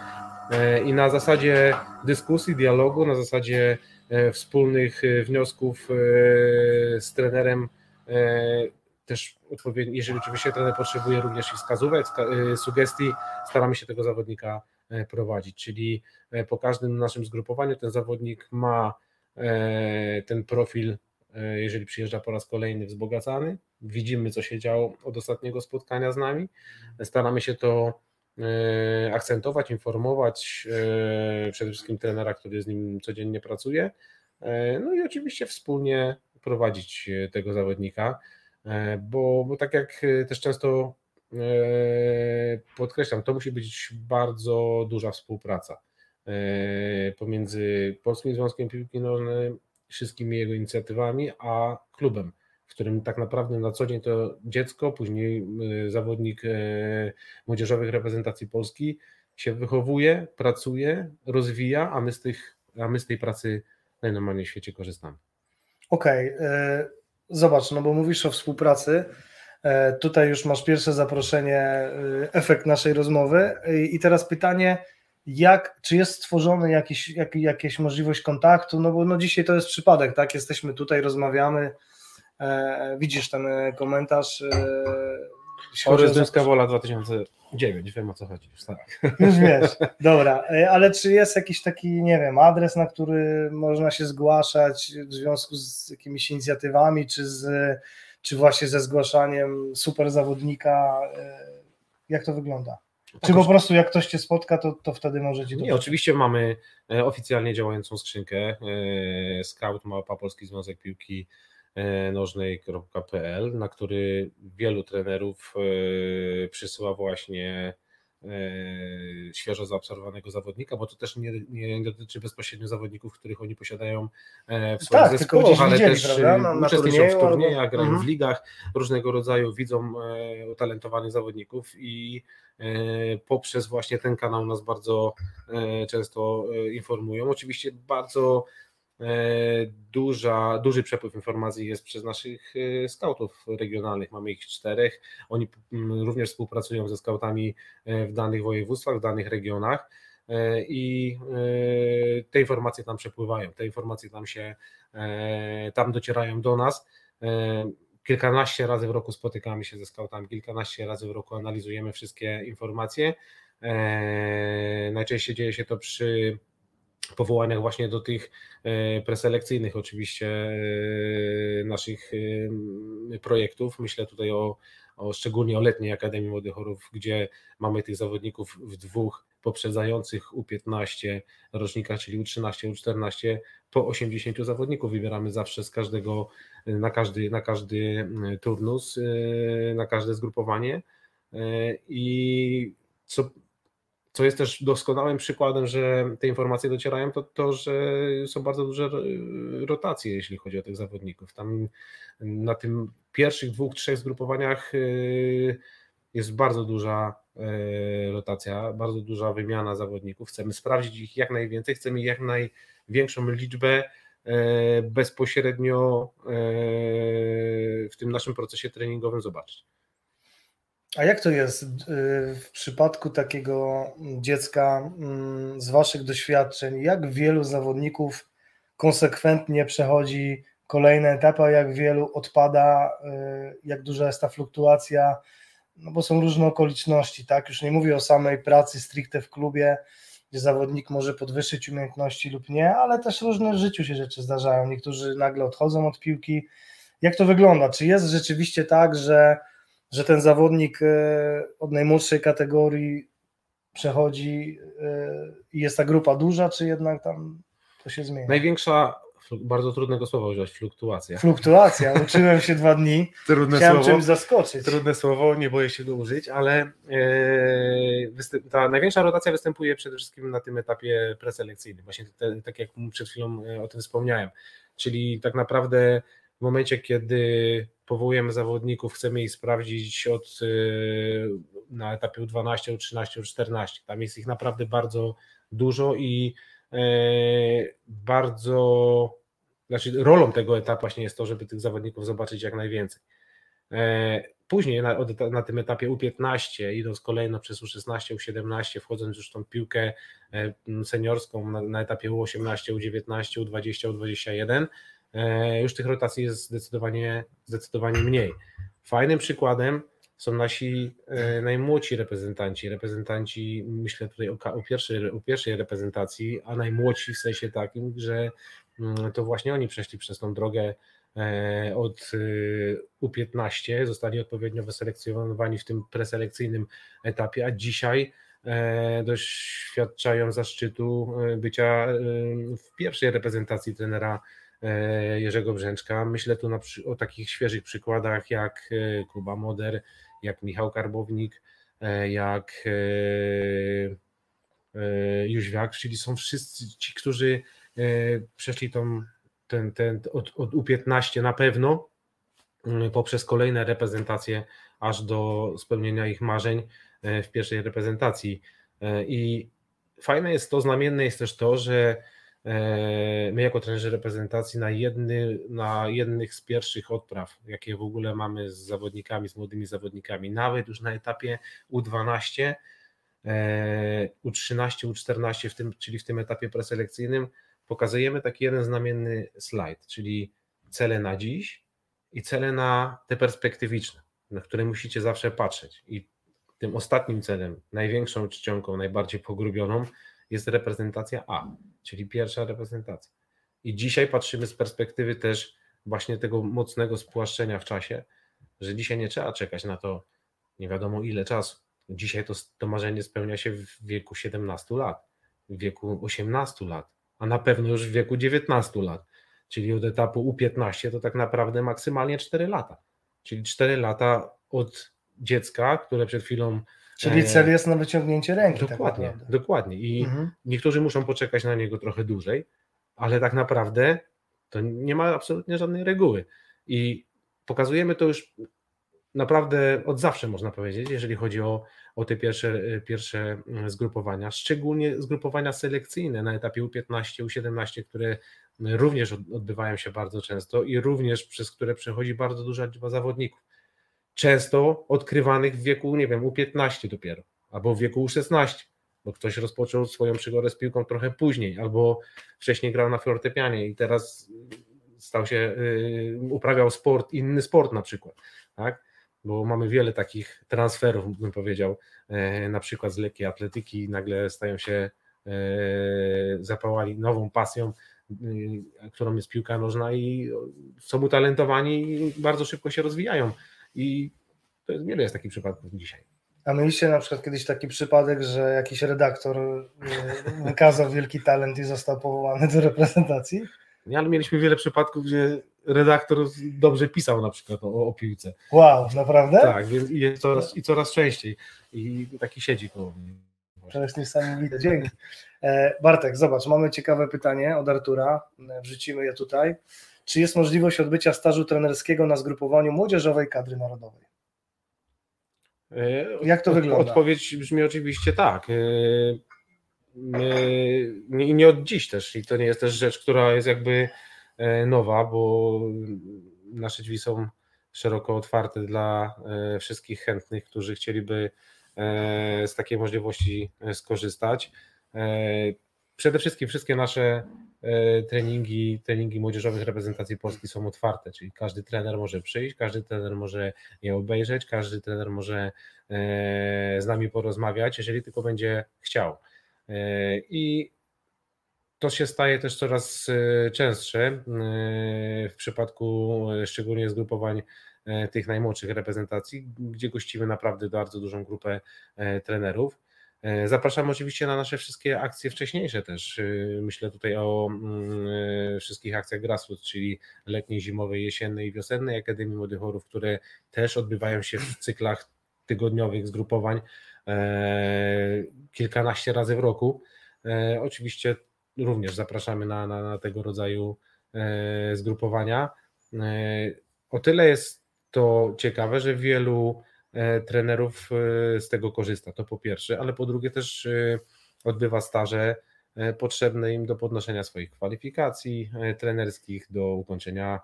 i na zasadzie dyskusji, dialogu, na zasadzie e, wspólnych e, wniosków e, z trenerem e, też jeżeli oczywiście trener potrzebuje również wskazówek, ska- e, sugestii, staramy się tego zawodnika e, prowadzić, czyli e, po każdym naszym zgrupowaniu ten zawodnik ma e, ten profil, e, jeżeli przyjeżdża po raz kolejny, wzbogacany. Widzimy, co się działo od ostatniego spotkania z nami. Staramy się to e, akcentować, informować e, przede wszystkim trenera, który z nim codziennie pracuje. E, No i oczywiście wspólnie prowadzić e, tego zawodnika, e, bo, bo tak jak e, też często e, podkreślam, to musi być bardzo duża współpraca e, pomiędzy Polskim Związkiem Piłki Nożnej, wszystkimi jego inicjatywami, a klubem, w którym tak naprawdę na co dzień to dziecko, później e, zawodnik e, młodzieżowych reprezentacji Polski się wychowuje, pracuje, rozwija, a my z, tych, a my z tej pracy najnormalniej w świecie korzystamy. Okej, e, zobacz, no bo mówisz o współpracy. E, Tutaj już masz pierwsze zaproszenie, efekt naszej rozmowy. I- teraz pytanie, jak, czy jest stworzony jakiś, jak, jakaś możliwość kontaktu? No bo no dzisiaj to jest przypadek, tak? Jesteśmy tutaj, rozmawiamy. E, widzisz ten e, komentarz. E, Orys Dymska Wola 2009, wiem o co chodzi. Już tak. Już wiesz, dobra, ale czy jest jakiś taki, nie wiem, adres, na który można się zgłaszać w związku z jakimiś inicjatywami, czy, z, czy właśnie ze zgłaszaniem super zawodnika? Jak to wygląda? Czy po prostu jak ktoś cię spotka, to, to wtedy możecie... Nie, oczywiście mamy oficjalnie działającą skrzynkę scout małpa Polski Związek Piłki nożnej.pl, na który wielu trenerów e, przysyła właśnie e, świeżo zaobserwowanego zawodnika, bo to też nie, nie dotyczy bezpośrednio zawodników, których oni posiadają e, w swoich Tak, zespołach, ale widzieli, też e, Na- na uczestniczą turnieju w turniejach, albo- grają Mhm. w ligach różnego rodzaju, widzą e, utalentowanych zawodników i e, poprzez właśnie ten kanał nas bardzo e, często e, informują. Oczywiście bardzo e, duża, duży przepływ informacji jest przez naszych e, skautów regionalnych. Mamy ich czterech. Oni mm, również współpracują ze skautami e, w danych województwach, w danych regionach. E, I e, te informacje tam przepływają, te informacje tam się, e, tam docierają do nas. E, Kilkanaście razy w roku spotykamy się ze skautami, kilkanaście razy w roku analizujemy wszystkie informacje. E, Najczęściej dzieje się to przy powołaniach właśnie do tych e, preselekcyjnych oczywiście e, naszych e, projektów. Myślę tutaj o, o szczególnie o letniej Akademii Młodych Chorów, gdzie mamy tych zawodników w dwóch poprzedzających U15 rocznikach, czyli U13, U14, po 80 zawodników wybieramy zawsze z każdego, na każdy, na każdy turnus, na każde zgrupowanie i co co jest też doskonałym przykładem, że te informacje docierają, to to, że są bardzo duże rotacje, jeśli chodzi o tych zawodników. Tam na tym pierwszych dwóch, trzech zgrupowaniach y, jest bardzo duża y, rotacja, bardzo duża wymiana zawodników. Chcemy sprawdzić ich jak najwięcej, chcemy jak największą liczbę y, bezpośrednio w tym naszym procesie treningowym zobaczyć. A jak to jest y, w przypadku takiego dziecka mm, z Waszych doświadczeń? Jak wielu zawodników konsekwentnie przechodzi kolejne etapy, a jak wielu odpada, y, jak duża jest ta fluktuacja? No bo są różne okoliczności, tak? Już nie mówię o samej pracy stricte w klubie, gdzie zawodnik może podwyższyć umiejętności lub nie, ale też różne w życiu się rzeczy zdarzają. Niektórzy nagle odchodzą od piłki. Jak to wygląda? Czy jest rzeczywiście tak, że że ten zawodnik e, od najmłodszej kategorii przechodzi e, i jest ta grupa duża, czy jednak tam to się zmienia? Największa, bardzo trudnego słowa używać, fluktuacja. Fluktuacja, uczyłem się dwa dni, Trudne chciałem słowo. czymś zaskoczyć. Trudne słowo, nie boję się go użyć, ale e, ta największa rotacja występuje przede wszystkim na tym etapie preselekcyjnym, właśnie te, tak jak przed chwilą o tym wspomniałem, czyli tak naprawdę w momencie, kiedy powołujemy zawodników, chcemy ich sprawdzić od y, na etapie U12, U13, U14. Tam jest ich naprawdę bardzo dużo i e, bardzo, znaczy rolą tego etapu właśnie jest to, żeby tych zawodników zobaczyć jak najwięcej. E, później na, na tym etapie U15, idąc kolejno przez U16, U17, wchodząc już w tą piłkę e, seniorską na, na etapie U18, U19, U20, U21, E, już tych rotacji jest zdecydowanie, zdecydowanie mniej. Fajnym przykładem są nasi e, najmłodsi reprezentanci. Reprezentanci, myślę tutaj o, o, pierwszej, o pierwszej reprezentacji, a najmłodsi w sensie takim, że mm, to właśnie oni przeszli przez tą drogę e, od U15, zostali odpowiednio wyselekcjonowani w tym preselekcyjnym etapie, a dzisiaj doświadczają zaszczytu bycia w pierwszej reprezentacji trenera E, Jerzego Brzęczka. Myślę tu na, o takich świeżych przykładach jak e, Kuba Moder, jak Michał Karbownik, e, jak Jóźwiak, czyli są wszyscy ci, którzy przeszli tą, ten, ten, od, od U15 na pewno mm, poprzez kolejne reprezentacje aż do spełnienia ich marzeń w pierwszej reprezentacji. I fajne jest to, znamienne jest też to, że E, my jako trenerzy reprezentacji na, jedny, na jednych z pierwszych odpraw, jakie w ogóle mamy z zawodnikami, z młodymi zawodnikami, nawet już na etapie U12, U13, U14, w tym, czyli w tym etapie preselekcyjnym, pokazujemy taki jeden znamienny slajd, czyli cele na dziś i cele na te perspektywiczne, na które musicie zawsze patrzeć. I tym ostatnim celem, największą czcionką, najbardziej pogrubioną, jest reprezentacja A, czyli pierwsza reprezentacja. I dzisiaj patrzymy z perspektywy też właśnie tego mocnego spłaszczenia w czasie, że dzisiaj nie trzeba czekać na to nie wiadomo ile czasu. Dzisiaj to, to marzenie spełnia się w wieku 17 lat, w wieku 18 lat, a na pewno już w wieku 19 lat. Czyli od etapu U15 to tak naprawdę maksymalnie 4 lata. Czyli 4 lata od dziecka, które przed chwilą Czyli e, cel jest na wyciągnięcie ręki. Tak dokładnie, tak dokładnie. I mhm. niektórzy muszą poczekać na niego trochę dłużej, ale tak naprawdę to nie ma absolutnie żadnej reguły. I pokazujemy to już naprawdę od zawsze, można powiedzieć, jeżeli chodzi o, o te pierwsze, pierwsze zgrupowania, szczególnie zgrupowania selekcyjne na etapie U15, U17, które również odbywają się bardzo często i również przez które przechodzi bardzo duża liczba zawodników często odkrywanych w wieku, nie wiem, u 15 dopiero, albo w wieku u 16, bo ktoś rozpoczął swoją przygodę z piłką trochę później, albo wcześniej grał na fortepianie i teraz stał się, yy, uprawiał sport, inny sport na przykład, tak? Bo mamy wiele takich transferów, bym powiedział, yy, na przykład z lekkiej atletyki nagle stają się zapałali nową pasją, którą jest piłka nożna i są utalentowani i bardzo szybko się rozwijają. I to jest, wiele jest takich przypadków dzisiaj. A mieliście na przykład kiedyś taki przypadek, że jakiś redaktor wykazał wielki talent i został powołany do reprezentacji? Nie, ale mieliśmy wiele przypadków, gdzie redaktor dobrze pisał na przykład o, o piłce. Wow, naprawdę? Tak, więc i, coraz, i coraz częściej. I taki siedzi koło mnie. To jest niesamowite, dzięki. E, Bartek, zobacz, mamy ciekawe pytanie od Artura, e, wrzucimy je tutaj. Czy jest możliwość odbycia stażu trenerskiego na zgrupowaniu młodzieżowej kadry narodowej? E, Jak to wygląda? Odpowiedź brzmi oczywiście tak. Nie, nie od dziś też i to nie jest też rzecz, która jest jakby nowa, bo nasze drzwi są szeroko otwarte dla wszystkich chętnych, którzy chcieliby z takiej możliwości skorzystać. Przede wszystkim wszystkie nasze e, treningi, treningi młodzieżowych reprezentacji Polski są otwarte, czyli każdy trener może przyjść, każdy trener może je obejrzeć, każdy trener może e, z nami porozmawiać, jeżeli tylko będzie chciał. E, I to się staje też coraz częstsze w przypadku szczególnie zgrupowań tych najmłodszych reprezentacji, gdzie gościmy naprawdę bardzo dużą grupę trenerów. E, zapraszam oczywiście na nasze wszystkie akcje wcześniejsze też. E, myślę tutaj o mm, e, wszystkich akcjach grassroots, czyli letniej, zimowej, jesiennej i wiosennej Akademii Młodych Chorów, które też odbywają się w cyklach tygodniowych zgrupowań kilkanaście razy w roku. Oczywiście również zapraszamy na, na, na tego rodzaju zgrupowania. O tyle jest to ciekawe, że wielu trenerów e, z tego korzysta. To po pierwsze, ale po drugie też e, odbywa staże potrzebne im do podnoszenia swoich kwalifikacji trenerskich, do ukończenia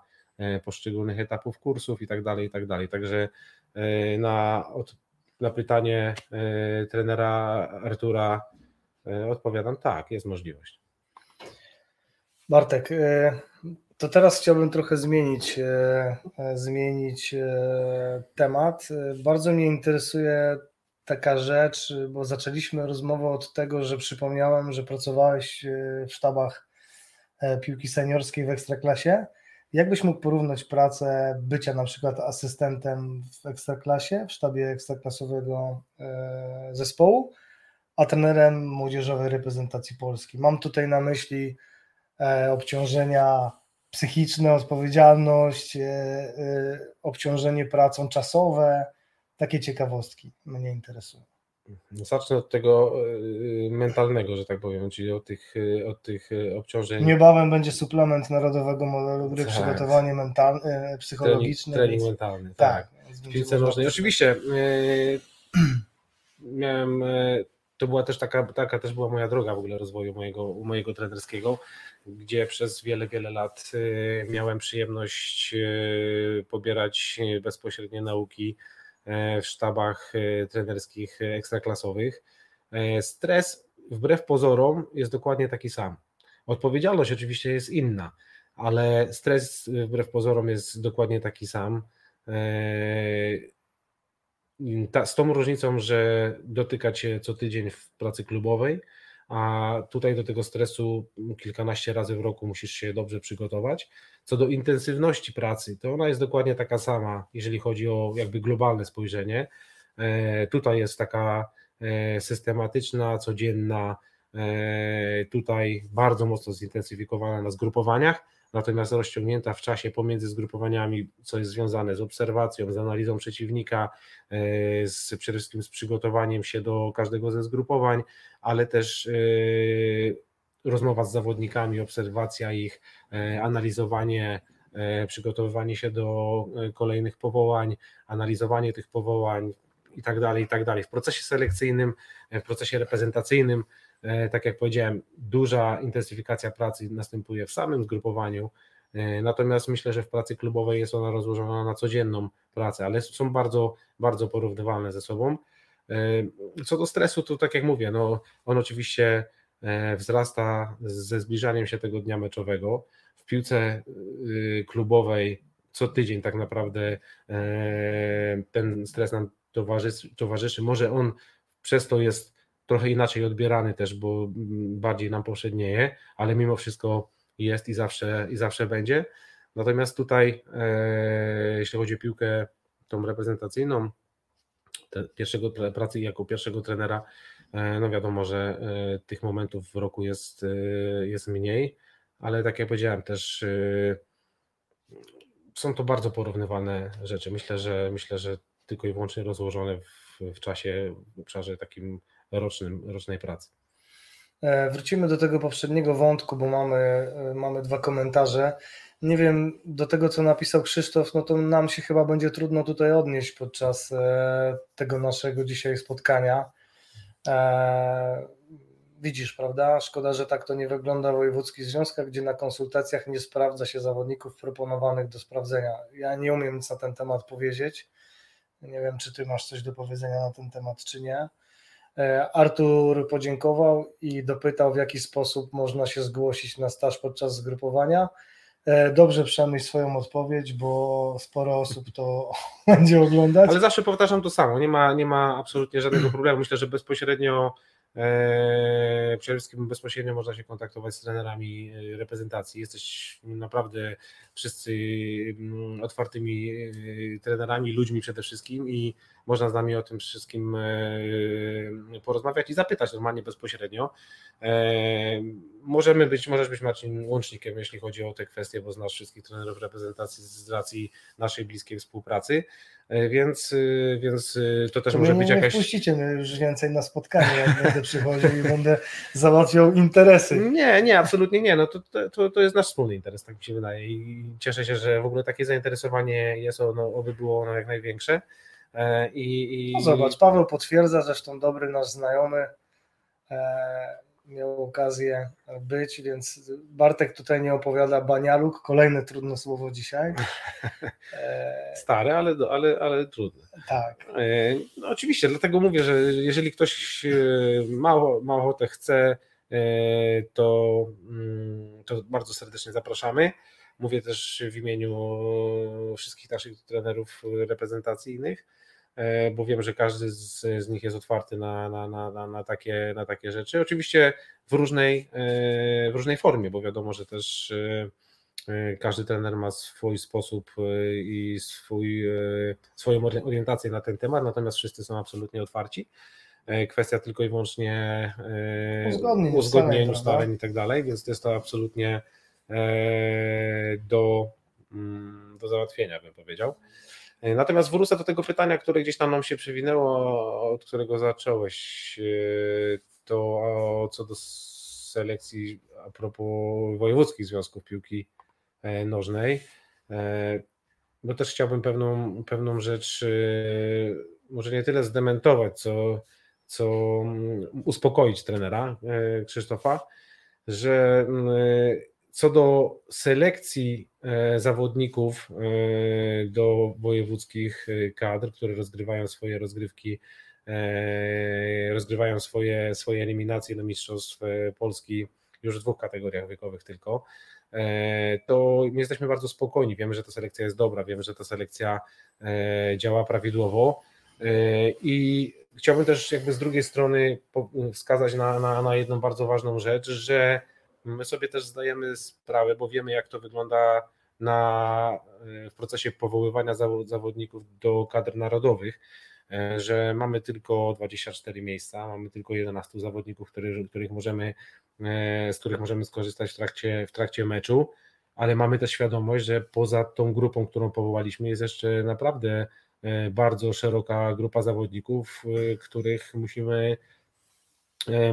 poszczególnych etapów kursów i tak dalej, i tak. Także na, na pytanie trenera Artura odpowiadam tak, jest możliwość. Bartek, to teraz chciałbym trochę zmienić, e, e, zmienić e, temat. Bardzo mnie interesuje taka rzecz, bo zaczęliśmy rozmowę od tego, że przypomniałem, że pracowałeś w sztabach piłki seniorskiej w Ekstraklasie. Jakbyś mógł porównać pracę bycia na przykład asystentem w Ekstraklasie, w sztabie ekstraklasowego zespołu, a trenerem młodzieżowej reprezentacji Polski? Mam tutaj na myśli obciążenia psychiczne, odpowiedzialność, e, e, obciążenie pracą czasowe, takie ciekawostki mnie interesują. Zacznę od tego e, mentalnego, że tak powiem, czyli od tych, od tych obciążeń. Niebawem będzie suplement Narodowego Modelu Gry, tak. przygotowanie mentalne, psychologiczne. Trening, trening mentalny, tak. tak. W piłce nożnej. Oczywiście miałem, to była też taka, taka też była moja droga w ogóle rozwoju mojego, mojego trenerskiego gdzie przez wiele, wiele lat y, miałem przyjemność y, pobierać bezpośrednie nauki e, w sztabach trenerskich ekstraklasowych. Stres wbrew pozorom jest dokładnie taki sam. Odpowiedzialność oczywiście jest inna, ale stres wbrew pozorom jest dokładnie taki sam. Z tą różnicą, że dotyka cię co tydzień w pracy klubowej, a tutaj do tego stresu kilkanaście razy w roku musisz się dobrze przygotować. Co do intensywności pracy, to ona jest dokładnie taka sama, jeżeli chodzi o jakby globalne spojrzenie. E, tutaj jest taka e, systematyczna, codzienna, e, tutaj bardzo mocno zintensyfikowana na zgrupowaniach, natomiast rozciągnięta w czasie pomiędzy zgrupowaniami, co jest związane z obserwacją, z analizą przeciwnika, e, z, przede wszystkim z przygotowaniem się do każdego ze zgrupowań, ale też e, rozmowa z zawodnikami, obserwacja ich, e, analizowanie, przygotowywanie się do kolejnych powołań, analizowanie tych powołań i tak dalej, i tak dalej. W procesie selekcyjnym, w procesie reprezentacyjnym tak jak powiedziałem, duża intensyfikacja pracy następuje w samym zgrupowaniu, e, natomiast myślę, że w pracy klubowej jest ona rozłożona na codzienną pracę, ale są bardzo, bardzo porównywalne ze sobą. E, co do stresu, to tak jak mówię, no, on oczywiście wzrasta ze zbliżaniem się tego dnia meczowego. W piłce klubowej co tydzień tak naprawdę ten stres nam towarzyszy, towarzyszy. Może on przez to jest trochę inaczej odbierany też, bo bardziej nam powszednieje, ale mimo wszystko jest i zawsze, i zawsze będzie. Natomiast tutaj, e, jeśli chodzi o piłkę tą reprezentacyjną, pierwszego pracy jako pierwszego trenera, e, no wiadomo, że e, tych momentów w roku jest, e, jest mniej, ale tak jak powiedziałem też są to bardzo porównywalne rzeczy. Myślę, że myślę, że tylko i wyłącznie rozłożone w, w czasie, w obszarze takim rocznym, rocznej pracy. Wrócimy do tego poprzedniego wątku, bo mamy, mamy dwa komentarze. Nie wiem, do tego co napisał Krzysztof, no to nam się chyba będzie trudno tutaj odnieść podczas e, tego naszego dzisiaj spotkania. E, widzisz, prawda? Szkoda, że tak to nie wygląda w wojewódzkich związkach, gdzie na konsultacjach nie sprawdza się zawodników proponowanych do sprawdzenia. Ja nie umiem nic na ten temat powiedzieć. Nie wiem, czy ty masz coś do powiedzenia na ten temat, czy nie. E, Artur podziękował i dopytał, w jaki sposób można się zgłosić na staż podczas zgrupowania. E, dobrze przemyśl swoją odpowiedź, bo sporo osób to będzie oglądać. Ale zawsze powtarzam to samo, nie ma, nie ma absolutnie żadnego problemu. Myślę, że bezpośrednio e, przede wszystkim bezpośrednio można się kontaktować z trenerami reprezentacji. Jesteś naprawdę wszyscy mm, otwartymi trenerami, ludźmi przede wszystkim i można z nami o tym wszystkim porozmawiać i zapytać normalnie bezpośrednio. Możemy być, możesz być Marcin łącznikiem, jeśli chodzi o te kwestie, bo znasz wszystkich trenerów reprezentacji z racji naszej bliskiej współpracy, e, więc, e, więc e, to też to może być nie jakaś... Puścicie mnie już więcej na spotkanie, jak będę przychodził i będę załatwiał interesy. Nie, nie, absolutnie nie, no to, to, to jest nasz wspólny interes, tak mi się wydaje i cieszę się, że w ogóle takie zainteresowanie jest, ono, oby było ono jak największe. I, i... No zobacz, Paweł potwierdza, zresztą dobry nasz znajomy, miał okazję być, więc Bartek tutaj nie opowiada banialuk, kolejne trudne słowo dzisiaj. Stare, ale, ale, ale trudne. Tak. E, no oczywiście, dlatego mówię, że jeżeli ktoś e, ma, ma ochotę, chce, e, to, mm, to bardzo serdecznie zapraszamy. Mówię też w imieniu wszystkich naszych trenerów reprezentacyjnych E, bo wiem, że każdy z, z nich jest otwarty na, na, na, na, takie, na takie rzeczy. Oczywiście w różnej, e, w różnej formie, bo wiadomo, że też e, każdy trener ma swój sposób i swój, swoją orientację na ten temat, natomiast wszyscy są absolutnie otwarci. Kwestia tylko i wyłącznie uzgodnień, uzgodnień ustaleń i tak dalej, więc jest to absolutnie do, mm, do załatwienia, bym powiedział. Natomiast wrócę do tego pytania, które gdzieś tam nam się przewinęło, od którego zacząłeś, e, to co do selekcji a propos wojewódzkich związków piłki e, nożnej, e, bo też chciałbym pewną, pewną rzecz może nie tyle zdementować, co, co mm, uspokoić trenera Krzysztofa, że mm, co do selekcji e, zawodników e, do wojewódzkich e, kadr, które rozgrywają swoje rozgrywki, rozgrywają swoje, swoje eliminacje do Mistrzostw Polski już w dwóch kategoriach wiekowych tylko, to my jesteśmy bardzo spokojni. Wiemy, że ta selekcja jest dobra, wiemy, że ta selekcja działa prawidłowo i chciałbym też jakby z drugiej strony wskazać na, na, na jedną bardzo ważną rzecz, że My sobie też zdajemy sprawę, bo wiemy, jak to wygląda na, e, w procesie powoływania zawodników do kadr narodowych, e, że mamy tylko 24 miejsca, mamy tylko 11 zawodników, który, których możemy, e, z których możemy skorzystać w trakcie, w trakcie meczu, ale mamy też świadomość, że poza tą grupą, którą powołaliśmy, jest jeszcze naprawdę bardzo szeroka grupa zawodników, których musimy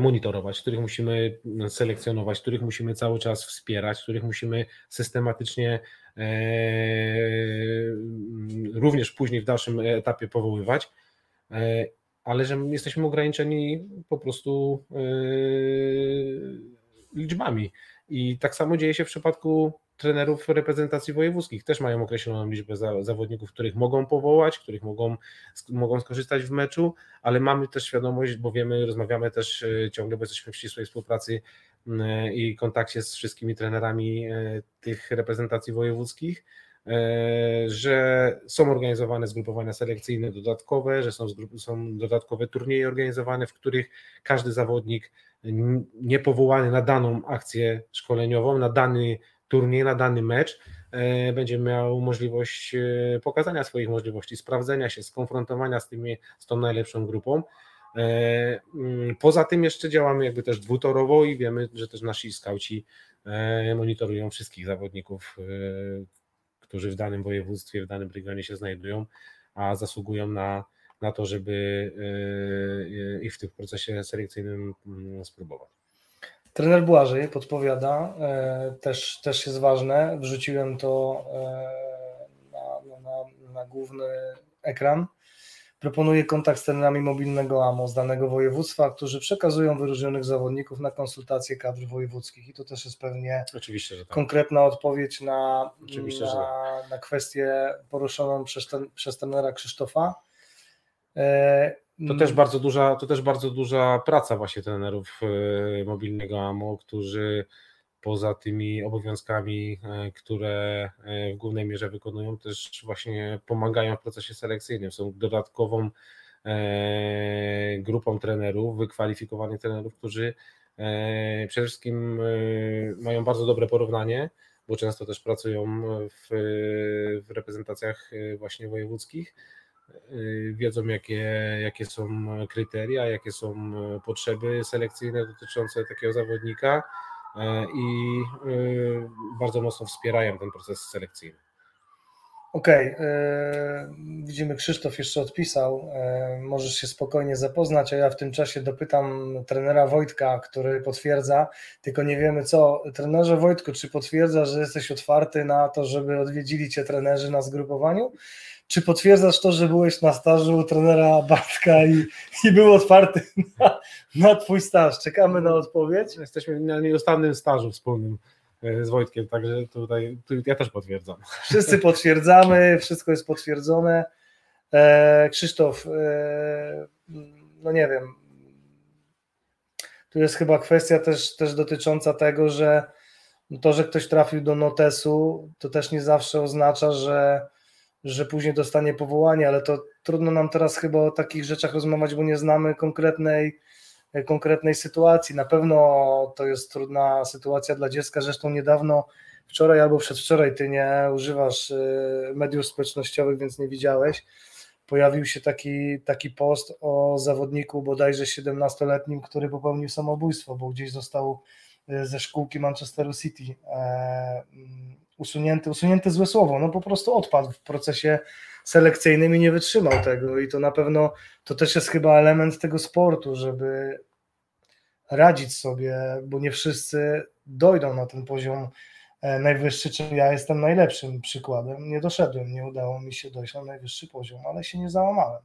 monitorować, których musimy selekcjonować, których musimy cały czas wspierać, których musimy systematycznie e, również później w dalszym etapie powoływać, e, ale że jesteśmy ograniczeni po prostu liczbami. I tak samo dzieje się w przypadku trenerów reprezentacji wojewódzkich. Też mają określoną liczbę zawodników, których mogą powołać, których mogą, mogą skorzystać w meczu, ale mamy też świadomość, bo wiemy, rozmawiamy też e, ciągle, bo jesteśmy w ścisłej współpracy i kontakcie z wszystkimi trenerami e, tych reprezentacji wojewódzkich, że są organizowane zgrupowania selekcyjne dodatkowe, że są, są dodatkowe turnieje organizowane, w których każdy zawodnik niepowołany na daną akcję szkoleniową, na dany turniej, na dany mecz, e, będzie miał możliwość e, pokazania swoich możliwości, sprawdzenia się, skonfrontowania z, tymi, z tą najlepszą grupą. E, mm, poza tym jeszcze działamy jakby też dwutorowo i wiemy, że też nasi skauci monitorują wszystkich zawodników, którzy w danym województwie, w danym regionie się znajdują, a zasługują na, na to, żeby i w tym procesie selekcyjnym mm, spróbować. Trener Błażej podpowiada, e, też, też jest ważne, wrzuciłem to e, na, na, na główny ekran. Proponuje kontakt z trenerami mobilnego AMO z danego województwa, którzy przekazują wyróżnionych zawodników na konsultacje kadr wojewódzkich. I to też jest pewnie tak. konkretna odpowiedź na, Oczywiście, na, tak. na kwestię poruszoną przez, ten, przez trenera Krzysztofa. To też bardzo duża, to też bardzo duża praca właśnie trenerów e, mobilnego AMO, którzy poza tymi obowiązkami, e, które e, w głównej mierze wykonują, też właśnie pomagają w procesie selekcyjnym. Są dodatkową grupą trenerów, wykwalifikowanych trenerów, którzy przede wszystkim mają bardzo dobre porównanie, bo często też pracują w, w reprezentacjach właśnie wojewódzkich Y, wiedzą jakie, jakie są kryteria, jakie są e, potrzeby selekcyjne dotyczące takiego zawodnika e, i y, bardzo mocno wspierają ten proces selekcyjny. Okej, okay. widzimy Krzysztof jeszcze odpisał, możesz się spokojnie zapoznać, a ja w tym czasie dopytam trenera Wojtka, który potwierdza, tylko nie wiemy co. Trenerze Wojtku, czy potwierdza, że jesteś otwarty na to, żeby odwiedzili Cię trenerzy na zgrupowaniu? Czy potwierdzasz to, że byłeś na stażu u trenera Bartka i, i był otwarty na, na Twój staż? Czekamy na odpowiedź. Jesteśmy na nieustannym stażu wspólnym e, z Wojtkiem, także tutaj, ja też potwierdzam. Wszyscy potwierdzamy, wszystko jest potwierdzone. E, Krzysztof, e, no nie wiem, tu jest chyba kwestia też, też dotycząca tego, że to, że ktoś trafił do notesu, to też nie zawsze oznacza, że że później dostanie powołanie, ale to trudno nam teraz chyba o takich rzeczach rozmawiać, bo nie znamy konkretnej, konkretnej sytuacji. Na pewno to jest trudna sytuacja dla dziecka. Zresztą niedawno, wczoraj albo przedwczoraj, ty nie używasz y, mediów społecznościowych, więc nie widziałeś. Pojawił się taki, taki post o zawodniku bodajże 17-letnim, który popełnił samobójstwo, bo gdzieś został y, ze szkółki Manchesteru City e, usunięty, usunięte złe słowo, no po prostu odpadł w procesie selekcyjnym i nie wytrzymał tego i to na pewno to też jest chyba element tego sportu, żeby radzić sobie, bo nie wszyscy dojdą na ten poziom e, najwyższy, czy ja jestem najlepszym przykładem. Nie doszedłem, nie udało mi się dojść na najwyższy poziom, ale się nie załamałem.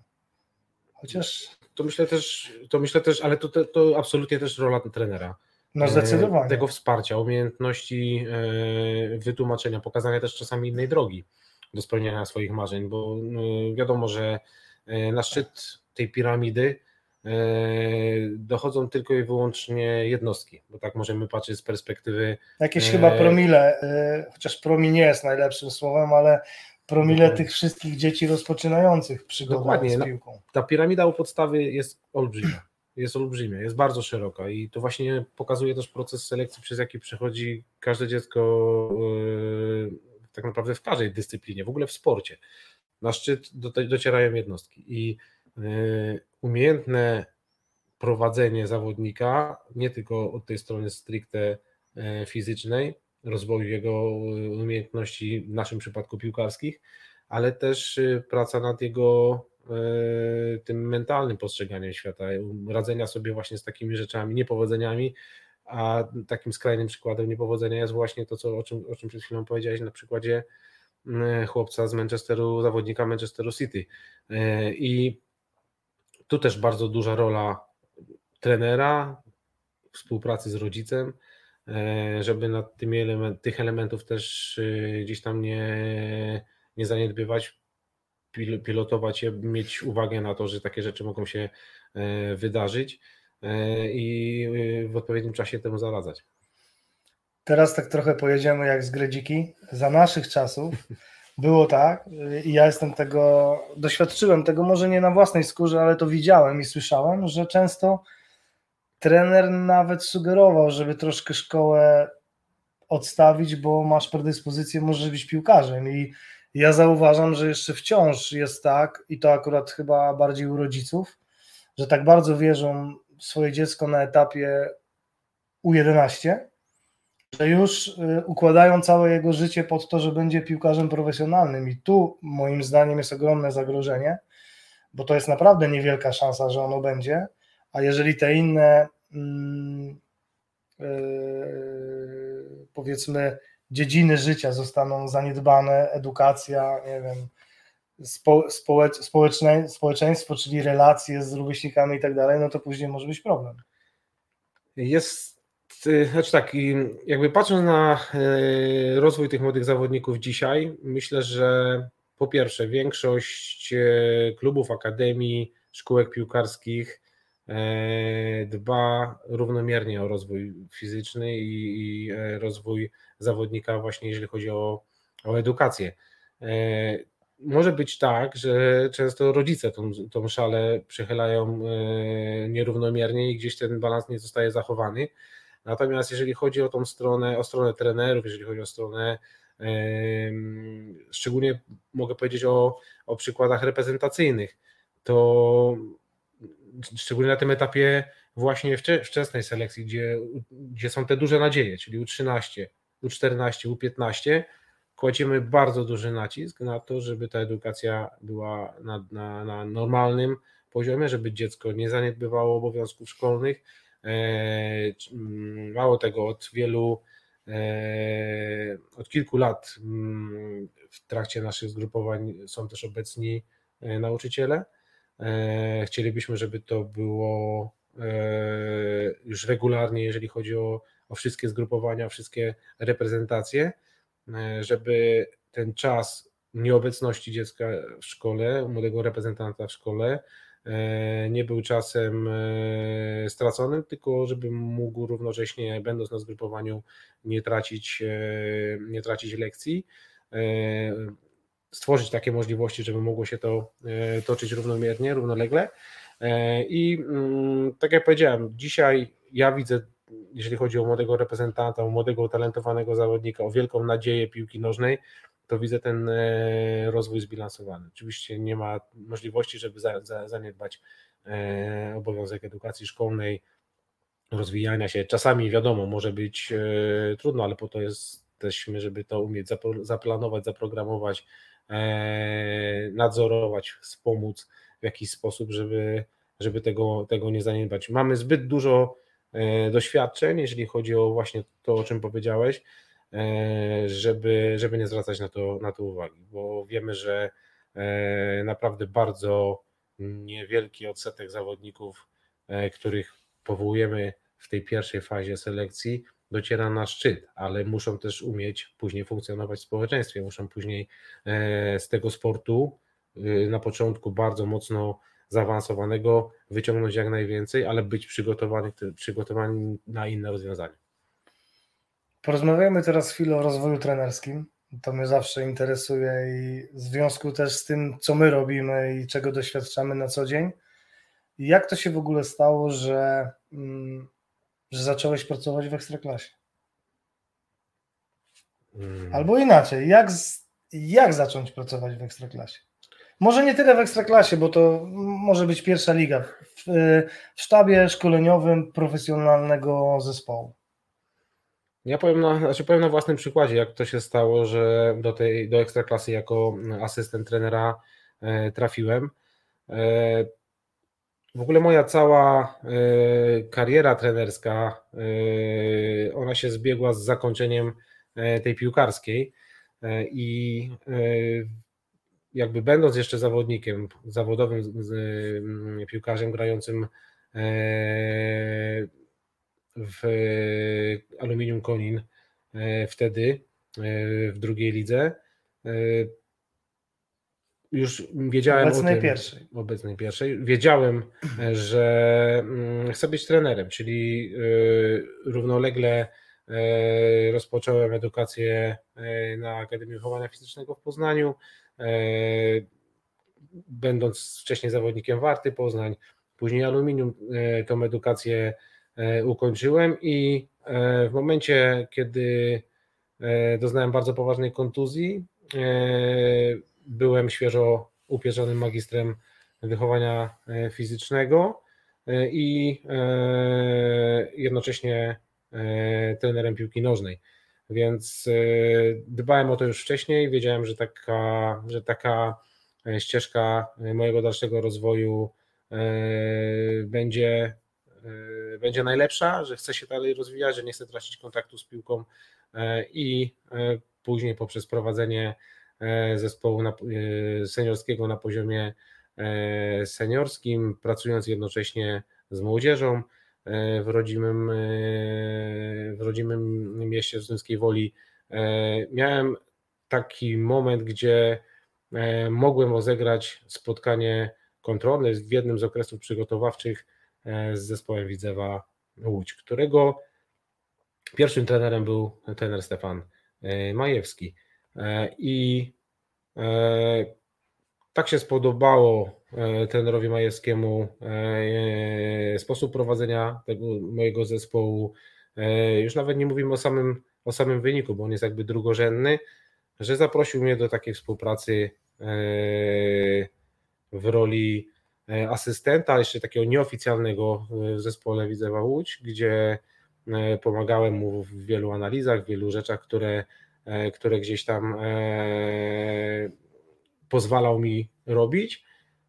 Chociaż. To myślę też, to myślę też, ale to, to, to absolutnie też rola trenera. No zdecydowanie. Tego wsparcia, umiejętności e, wytłumaczenia, pokazania też czasami innej drogi do spełniania swoich marzeń, bo e, wiadomo, że e, na szczyt tej piramidy dochodzą tylko i wyłącznie jednostki, bo tak możemy patrzeć z perspektywy. Jakieś chyba promile, chociaż promi nie jest najlepszym słowem, ale promile tych wszystkich dzieci rozpoczynających przygodę z piłką. Ta piramida u podstawy jest olbrzymia jest olbrzymia, jest bardzo szeroka i to właśnie pokazuje też proces selekcji, przez jaki przechodzi każde dziecko yy, tak naprawdę w każdej dyscyplinie, w ogóle w sporcie. Na szczyt docierają jednostki i yy, umiejętne prowadzenie zawodnika, nie tylko od tej strony stricte yy, fizycznej, rozwoju jego umiejętności, w naszym przypadku piłkarskich, ale też praca nad jego tym mentalnym postrzeganiem świata, radzenia sobie właśnie z takimi rzeczami, niepowodzeniami, a takim skrajnym przykładem niepowodzenia jest właśnie to, co, o, czym, o czym przed chwilą powiedziałeś na przykładzie mm, chłopca z Manchesteru, zawodnika Manchesteru City. E, I tu też bardzo duża rola trenera, współpracy z rodzicem, e, żeby nad tymi element, tych elementów też gdzieś tam nie, nie zaniedbywać, pilotować je, mieć uwagę na to, że takie rzeczy mogą się e, wydarzyć e, i e, w odpowiednim czasie temu zaradzać. Teraz tak trochę pojedziemy jak z gredziki. Za naszych czasów było tak i ja jestem tego, doświadczyłem tego może nie na własnej skórze, ale to widziałem i słyszałem, że często trener nawet sugerował, żeby troszkę szkołę odstawić, bo masz predyspozycję, możesz być piłkarzem i ja zauważam, że jeszcze wciąż jest tak i to akurat chyba bardziej u rodziców, że tak bardzo wierzą w swoje dziecko na etapie U11, że już y, układają całe jego życie pod to, że będzie piłkarzem profesjonalnym. I tu moim zdaniem jest ogromne zagrożenie, bo to jest naprawdę niewielka szansa, że ono będzie. A jeżeli te inne, yy, powiedzmy, dziedziny życia zostaną zaniedbane, edukacja, nie wiem, spo, społeczne, społeczeństwo, czyli relacje z rówieśnikami i tak dalej, no to później może być problem. Jest Y, znaczy tak, jakby patrząc na y, rozwój tych młodych zawodników dzisiaj, myślę, że po pierwsze większość y, klubów, akademii, szkółek piłkarskich dba równomiernie o rozwój fizyczny i, rozwój zawodnika właśnie jeżeli chodzi o, o edukację. Może być tak, że często rodzice tą, tą szalę przechylają nierównomiernie i gdzieś ten balans nie zostaje zachowany. Natomiast jeżeli chodzi o tą stronę, o stronę trenerów, jeżeli chodzi o stronę, szczególnie mogę powiedzieć o, o przykładach reprezentacyjnych, to szczególnie na tym etapie właśnie wczesnej selekcji, gdzie, gdzie są te duże nadzieje, czyli U13, U14, U15, kładziemy bardzo duży nacisk na to, żeby ta edukacja była na, na, na normalnym poziomie, żeby dziecko nie zaniedbywało obowiązków szkolnych, E, mało tego, od wielu, e, od kilku lat w trakcie naszych zgrupowań są też obecni e, nauczyciele. Chcielibyśmy, żeby to było już regularnie, jeżeli chodzi o, o wszystkie zgrupowania, wszystkie reprezentacje, żeby ten czas nieobecności dziecka w szkole, młodego reprezentanta w szkole, E, nie był czasem e, straconym, tylko żeby mógł równocześnie, będąc na zgrupowaniu, nie tracić, e, nie tracić lekcji, stworzyć takie możliwości, żeby mogło się to toczyć równomiernie, równolegle. I mm, tak jak powiedziałem, dzisiaj ja widzę, jeżeli chodzi o młodego reprezentanta, o młodego, utalentowanego zawodnika, o wielką nadzieję piłki nożnej, to widzę ten e, rozwój zbilansowany. Oczywiście nie ma możliwości, żeby zaniedbać e, obowiązek edukacji szkolnej, rozwijania się. Czasami wiadomo, może być e, trudno, ale po to jesteśmy, żeby to umieć zaplanować, zaprogramować, nadzorować, wspomóc w jakiś sposób, żeby, żeby tego, tego nie zaniedbać. Mamy zbyt dużo doświadczeń, jeżeli chodzi o właśnie to, o czym powiedziałeś, E, żeby, żeby nie zwracać na to, na to uwagi, bo wiemy, że e, naprawdę bardzo niewielki odsetek zawodników, e, których powołujemy w tej pierwszej fazie selekcji, dociera na szczyt, ale muszą też umieć później funkcjonować w społeczeństwie, muszą później z tego sportu na początku bardzo mocno zaawansowanego wyciągnąć jak najwięcej, ale być przygotowani, przygotowani na inne rozwiązania. Porozmawiamy teraz chwilę o rozwoju trenerskim. To mnie zawsze interesuje i w związku też z tym, co my robimy i czego doświadczamy na co dzień. Jak to się w ogóle stało, że, mm, że zacząłeś pracować w ekstraklasie? Hmm. Albo inaczej, jak, jak zacząć pracować w ekstraklasie? Może nie tyle w ekstraklasie, bo to może być pierwsza liga. W, w sztabie szkoleniowym profesjonalnego zespołu. Ja powiem na, znaczy powiem na własnym przykładzie, jak to się stało, że do tej do ekstraklasy jako asystent trenera e, trafiłem. W ogóle moja cała e, kariera trenerska, ona się zbiegła z zakończeniem tej piłkarskiej i jakby będąc jeszcze zawodnikiem, zawodowym piłkarzem grającym w Aluminium Konin wtedy w drugiej lidze. Już wiedziałem obecnej o tym, pierwszej. obecnej pierwszej. Wiedziałem, że mm, chcę być trenerem, czyli równolegle rozpocząłem edukację na Akademii Wychowania Fizycznego w Poznaniu, będąc wcześniej zawodnikiem Warty Poznań, później Aluminium, tą edukację ukończyłem i w momencie, kiedy doznałem bardzo poważnej kontuzji, byłem świeżo upierzonym magistrem wychowania e, fizycznego e, i e, jednocześnie trenerem piłki nożnej. Więc dbałem o to już wcześniej, wiedziałem, że taka, że taka ścieżka mojego dalszego rozwoju będzie, będzie najlepsza, że chcę się dalej rozwijać, że nie chcę tracić kontaktu z piłką i później poprzez prowadzenie zespołu seniorskiego na poziomie E, seniorskim, pracując jednocześnie z młodzieżą e, w rodzimym, e, w rodzimym mieście Zduńskiej Woli. Miałem taki moment, gdzie mogłem rozegrać spotkanie kontrolne w jednym z okresów przygotowawczych z zespołem Widzewa Łódź, którego pierwszym trenerem był trener Stefan Majewski. I tak się spodobało e, trenerowi Majewskiemu e, sposób prowadzenia tego mojego zespołu. E, już nawet nie mówimy o samym, o samym wyniku, bo on jest jakby drugorzędny, że zaprosił mnie do takiej współpracy w roli asystenta, jeszcze takiego nieoficjalnego w zespole Widzewa Łódź, gdzie pomagałem mu w wielu analizach, w wielu rzeczach, które, które gdzieś tam pozwalał mi robić.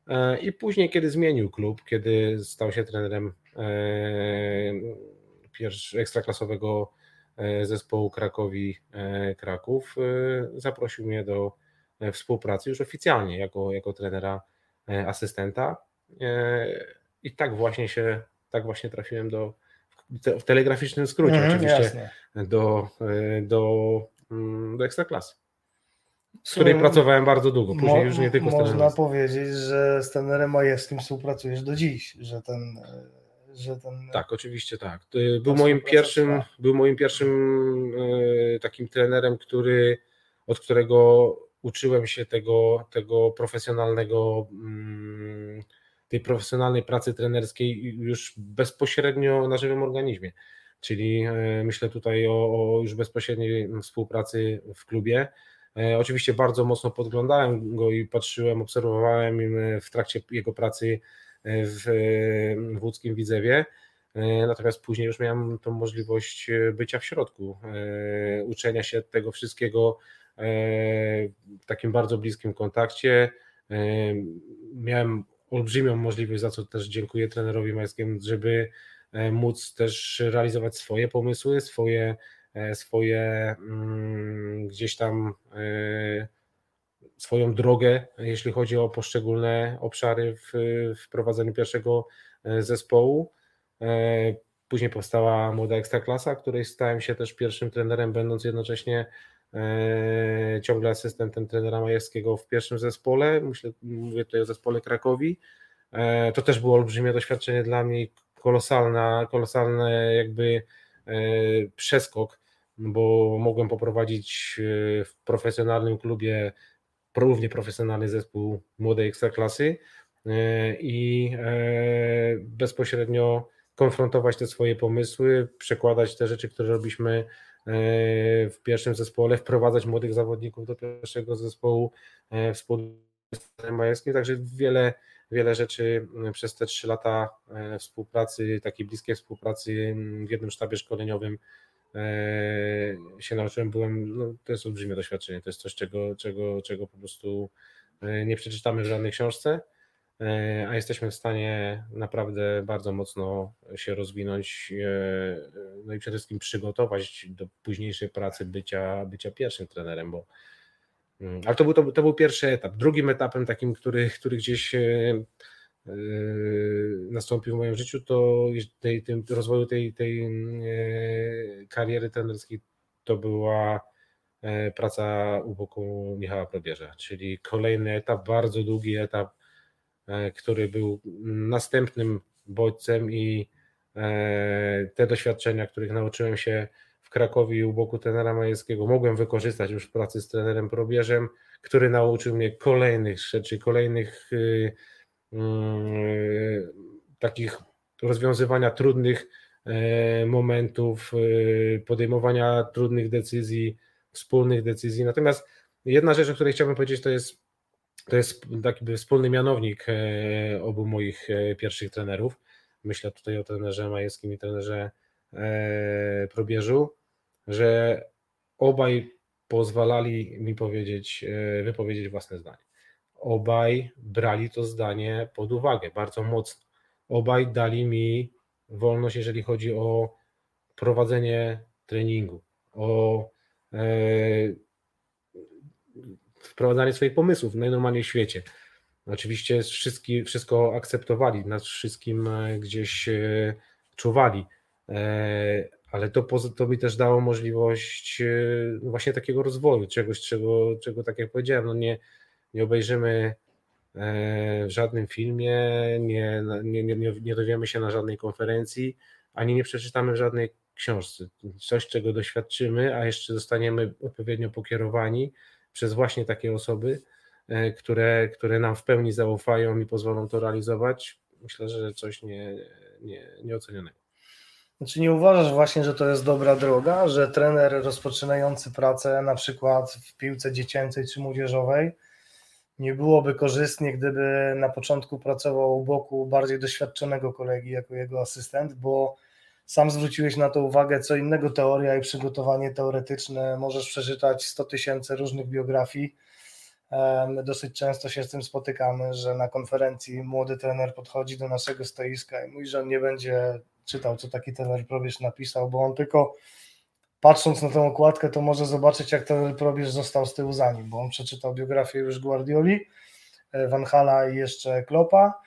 E, I później, kiedy zmienił klub, kiedy stał się trenerem e, ekstraklasowego e, zespołu Krakowi Kraków, zaprosił mnie do współpracy już oficjalnie jako, jako trenera asystenta. I tak właśnie się, tak właśnie trafiłem do, w telegraficznym skrócie mm, oczywiście, jasne. do, do, do ekstraklasy z której pracowałem bardzo długo, później mo, już nie tylko Można powiedzieć, że z trenerem Majewskim współpracujesz do dziś, że ten, że ten... Tak, oczywiście tak. Był moim pierwszym, był moim pierwszym e, takim trenerem, który, od którego uczyłem się tego, tego profesjonalnego, mm, tej profesjonalnej pracy trenerskiej już bezpośrednio na żywym organizmie. Czyli e, myślę tutaj o, o już bezpośredniej współpracy w klubie E, oczywiście bardzo mocno podglądałem go i patrzyłem, obserwowałem w trakcie jego pracy e, w, w łódzkim Widzewie. E, natomiast później już miałem tą możliwość bycia w środku, uczenia się tego wszystkiego w takim bardzo bliskim kontakcie. Miałem olbrzymią możliwość, za co też dziękuję trenerowi Majskiemu, żeby móc też realizować swoje pomysły, swoje E, swoje mm, gdzieś tam e, swoją drogę, jeśli chodzi o poszczególne obszary w, w prowadzeniu pierwszego e, zespołu. Później powstała młoda ekstraklasa, której stałem się też pierwszym trenerem, będąc jednocześnie ciągle asystentem trenera Majewskiego w pierwszym zespole. Myślę, mówię tutaj o zespole Krakowi. To też było olbrzymie doświadczenie dla mnie, kolosalna, kolosalny jakby przeskok bo mogłem poprowadzić e, w profesjonalnym klubie równie profesjonalny zespół młodej ekstraklasy e, i e, bezpośrednio konfrontować te swoje pomysły, przekładać te rzeczy, które robiliśmy w pierwszym zespole, wprowadzać młodych zawodników do pierwszego zespołu z Majewskim, także wiele, wiele rzeczy przez te trzy lata współpracy, takiej bliskiej współpracy w jednym sztabie szkoleniowym E, się nauczyłem, byłem, no, to jest olbrzymie doświadczenie, to jest coś, czego, czego, czego po prostu e, nie przeczytamy w żadnej książce, e, a jesteśmy w stanie naprawdę bardzo mocno się rozwinąć, no i przede wszystkim przygotować do późniejszej pracy bycia, bycia pierwszym trenerem, bo mm, ale to był, to, to był pierwszy etap. Drugim etapem takim, który, który gdzieś Yy, nastąpił w moim życiu, to tej, tym rozwoju tej, tej yy, kariery trenerskiej to była praca u boku Michała Probierza, czyli kolejny etap, bardzo długi etap, który był następnym bodźcem i te doświadczenia, których nauczyłem się w Krakowie u boku trenera Majewskiego mogłem wykorzystać już w pracy z trenerem Probierzem, który nauczył mnie kolejnych rzeczy, kolejnych yy, yy, takich rozwiązywania trudnych yy, momentów, y, podejmowania trudnych decyzji, wspólnych decyzji. Natomiast jedna rzecz, o której chciałbym powiedzieć, to jest, to jest taki wspólny mianownik e, obu moich e, pierwszych trenerów. Myślę tutaj o trenerze Majewskim i trenerze e, Probierzu, że obaj pozwalali mi powiedzieć, wypowiedzieć własne zdanie. Obaj brali to zdanie pod uwagę bardzo mocno. Obaj dali mi wolność, jeżeli chodzi o prowadzenie treningu, o wprowadzanie swoich pomysłów w najnormalniej w świecie. Oczywiście wszystki, wszystko akceptowali, nad wszystkim e, gdzieś e, czuwali, e, ale to, to mi też dało możliwość właśnie takiego rozwoju, czegoś, czego, czego tak jak powiedziałem, no nie, nie obejrzymy w żadnym filmie, nie, nie, nie, nie dowiemy się na żadnej konferencji, ani nie przeczytamy w żadnej książce. Coś, czego doświadczymy, a jeszcze zostaniemy odpowiednio pokierowani, przez właśnie takie osoby, e, które, które nam w pełni zaufają i pozwolą to realizować, myślę, że coś nie, nie, nieocenionego. Znaczy nie uważasz właśnie, że to jest dobra droga, że trener rozpoczynający pracę na przykład w piłce dziecięcej czy młodzieżowej nie byłoby korzystnie, gdyby na początku pracował u boku bardziej doświadczonego kolegi jako jego asystent, bo sam zwróciłeś na to uwagę, co innego teoria i przygotowanie teoretyczne. Możesz przeczytać 100 tysięcy różnych biografii. My dosyć często się z tym spotykamy, że na konferencji młody trener podchodzi do naszego stoiska i mówi, że on nie będzie czytał, co taki trener Probierz napisał, bo on tylko patrząc na tę okładkę, to może zobaczyć, jak trener Probierz został z tyłu za nim, bo on przeczytał biografię już Guardioli, e, Van Hala i jeszcze Klopa.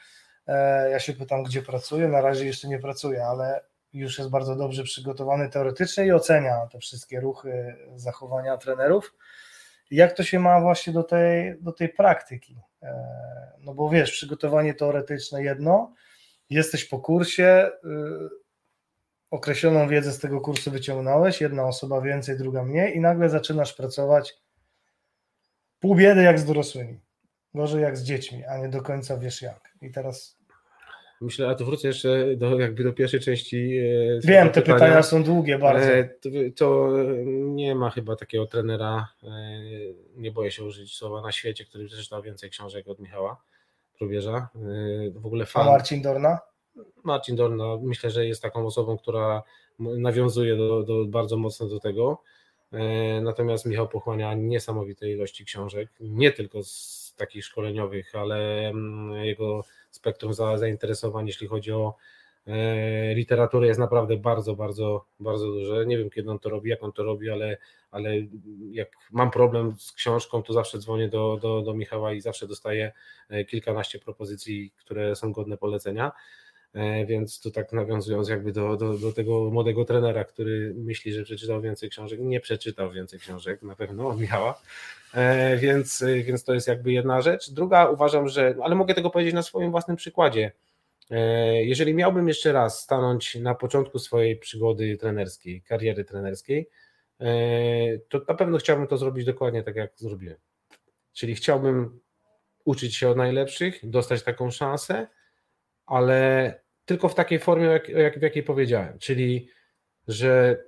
E, ja się pytam, gdzie pracuje. Na razie jeszcze nie pracuje, ale już jest bardzo dobrze przygotowany teoretycznie i ocenia te wszystkie ruchy, zachowania trenerów. Jak to się ma właśnie do tej, do tej praktyki? E, no bo wiesz, przygotowanie teoretyczne jedno, jesteś po kursie, y, określoną wiedzę z tego kursu wyciągnąłeś, jedna osoba więcej, druga mniej i nagle zaczynasz pracować pół biedy jak z dorosłymi, gorzej jak z dziećmi, a nie do końca wiesz jak. I teraz Myślę, a to wrócę jeszcze do, jakby do pierwszej części. E, Wiem, te pytania. pytania są długie bardzo. E, to, to, nie ma chyba takiego trenera, e, nie boję się użyć słowa, na świecie, który przeczytał więcej książek od Michała Probierza. W ogóle fan. A Marcin Dorna? Marcin Dorna, myślę, że jest taką osobą, która nawiązuje do, do, bardzo mocno do tego. Natomiast Michał pochłania niesamowite ilości książek, nie tylko z takich szkoleniowych, ale mm, jego spektrum za, zainteresowań, jeśli chodzi o e, literaturę jest naprawdę bardzo, bardzo, bardzo duże. Nie wiem, kiedy on to robi, jak on to robi, ale, ale jak mam problem z książką, to zawsze dzwonię do, do, do Michała i zawsze dostaję e, kilkanaście propozycji, które są godne polecenia. E, więc tu tak nawiązując jakby do, do, do tego młodego trenera, który myśli, że przeczytał więcej książek, nie przeczytał więcej książek na pewno od Michała, więc, więc to jest jakby jedna rzecz. Druga uważam, że, ale mogę tego powiedzieć na swoim własnym przykładzie, jeżeli miałbym jeszcze raz stanąć na początku swojej przygody trenerskiej, kariery trenerskiej, to na pewno chciałbym to zrobić dokładnie tak, jak zrobiłem. Czyli chciałbym uczyć się od najlepszych, dostać taką szansę, ale tylko w takiej formie, jak, jak, w jakiej powiedziałem, czyli że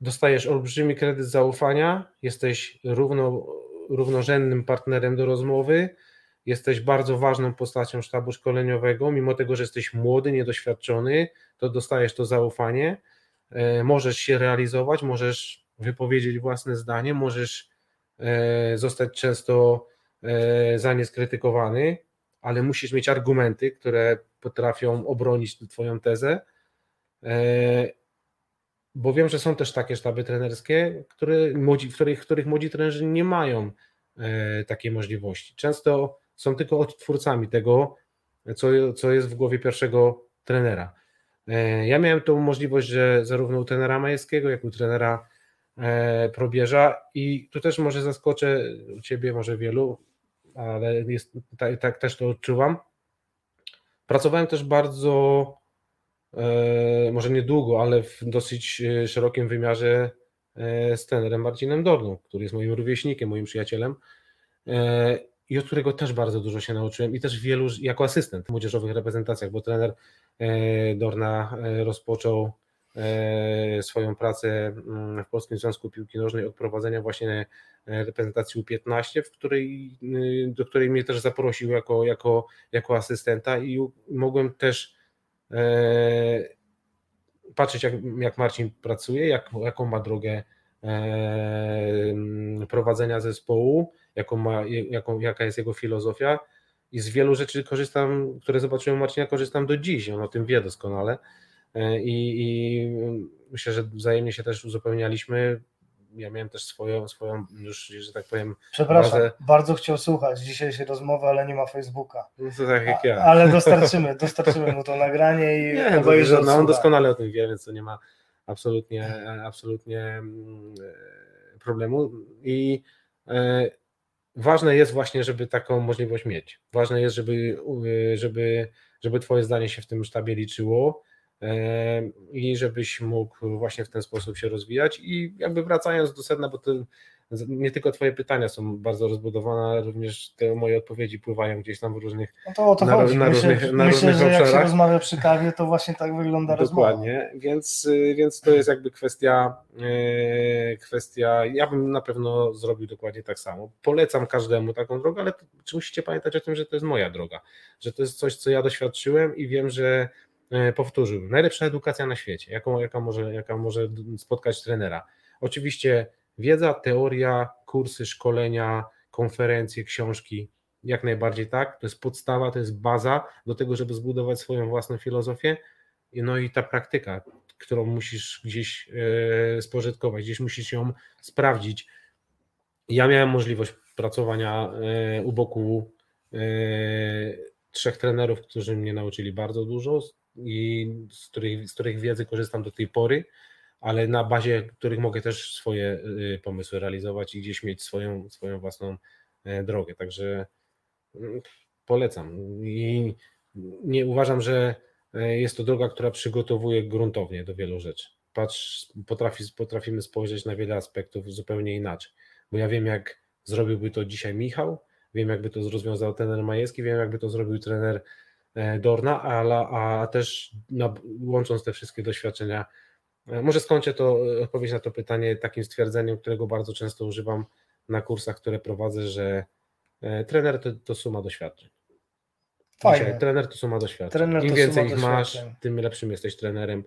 dostajesz olbrzymi kredyt zaufania, jesteś równo, równorzędnym partnerem do rozmowy, jesteś bardzo ważną postacią sztabu szkoleniowego, mimo tego, że jesteś młody, niedoświadczony, to dostajesz to zaufanie, e, możesz się realizować, możesz wypowiedzieć własne zdanie, możesz e, zostać często e, za nie skrytykowany, ale musisz mieć argumenty, które potrafią obronić Twoją tezę. Bo wiem, że są też takie sztaby trenerskie, które, w których, których młodzi trenerzy nie mają takiej możliwości. Często są tylko odtwórcami tego, co, co jest w głowie pierwszego trenera. E, ja miałem tą możliwość, że zarówno u trenera Majewskiego, jak i u trenera Probierza i tu też może zaskoczę Ciebie, może wielu, ale jest, tak, tak też to odczuwam. Pracowałem też bardzo, e, może niedługo, ale w dosyć e, szerokim wymiarze z trenerem Marcinem Dorną, który jest moim rówieśnikiem, moim przyjacielem i od którego też bardzo dużo się nauczyłem i też wielu jako asystent w młodzieżowych reprezentacjach, bo trener Dorna rozpoczął swoją pracę mm, w Polskim Związku Piłki Nożnej od prowadzenia właśnie reprezentacji U15, w której, y, do której mnie też zaprosił jako, jako, jako asystenta i mogłem też e, patrzeć jak, jak Marcin pracuje, jak, jaką ma drogę e, prowadzenia zespołu, jaką ma, jaką, jaka jest jego filozofia i z wielu rzeczy korzystam, które zobaczyłem Marcina, korzystam do dziś, on o tym wie doskonale e, i, i myślę, że wzajemnie się też uzupełnialiśmy ja miałem też swoją, swoją już, że tak powiem. Przepraszam, bazę... bardzo chciał słuchać dzisiejszej rozmowy, ale nie ma Facebooka. No to tak jak ja. ale dostarczymy, dostarczymy mu to nagranie i nie, obejrzy. No, on doskonale o tym wie, więc to nie ma absolutnie, absolutnie mm, e, problemu. I e, ważne jest właśnie, żeby taką możliwość mieć. Ważne jest, żeby, żeby, żeby Twoje zdanie się w tym sztabie liczyło i żebyś mógł właśnie w ten sposób się rozwijać. I jakby wracając do sedna, bo to nie tylko Twoje pytania są bardzo rozbudowane, również te moje odpowiedzi pływają gdzieś tam w różnych. No to o to na, chodzi. Na myślę, różnych, na myślę różnych że obszarach. jak się rozmawia przy kawie, to właśnie tak wygląda Dokładnie, rozmowa. więc, więc to jest jakby kwestia, e, kwestia. Ja bym na pewno zrobił dokładnie tak samo. Polecam każdemu taką drogę, ale czy musicie pamiętać o tym, że to jest moja droga, że to jest coś, co ja doświadczyłem i wiem, że E, powtórzył, najlepsza edukacja na świecie, jaką, jaka, może, jaka może spotkać trenera. Oczywiście wiedza, teoria, kursy, szkolenia, konferencje, książki, jak najbardziej tak, to jest podstawa, to jest baza do tego, żeby zbudować swoją własną filozofię, no i ta praktyka, którą musisz gdzieś e, spożytkować, gdzieś musisz ją sprawdzić. Ja miałem możliwość pracowania e, u boku trzech trenerów, którzy mnie nauczyli bardzo dużo, i z których, z których wiedzy korzystam do tej pory, ale na bazie których mogę też swoje y, pomysły realizować i gdzieś mieć swoją, swoją własną e, drogę. Także mm, polecam. I nie uważam, że e, jest to droga, która przygotowuje gruntownie do wielu rzeczy. Patrz, potrafi, potrafimy spojrzeć na wiele aspektów zupełnie inaczej. Bo ja wiem, jak zrobiłby to dzisiaj Michał, wiem, jakby to rozwiązał trener Majewski, wiem, jakby to zrobił trener E, Dorna, ale, a też no, łącząc te wszystkie doświadczenia, może skończę to e, odpowiedź na to pytanie takim stwierdzeniem, którego bardzo często używam na kursach, które prowadzę, że trener to, to suma doświadczeń. Fajnie. Dzisiaj, trener to suma doświadczeń. Trener Im więcej ich masz, tym lepszym jesteś trenerem.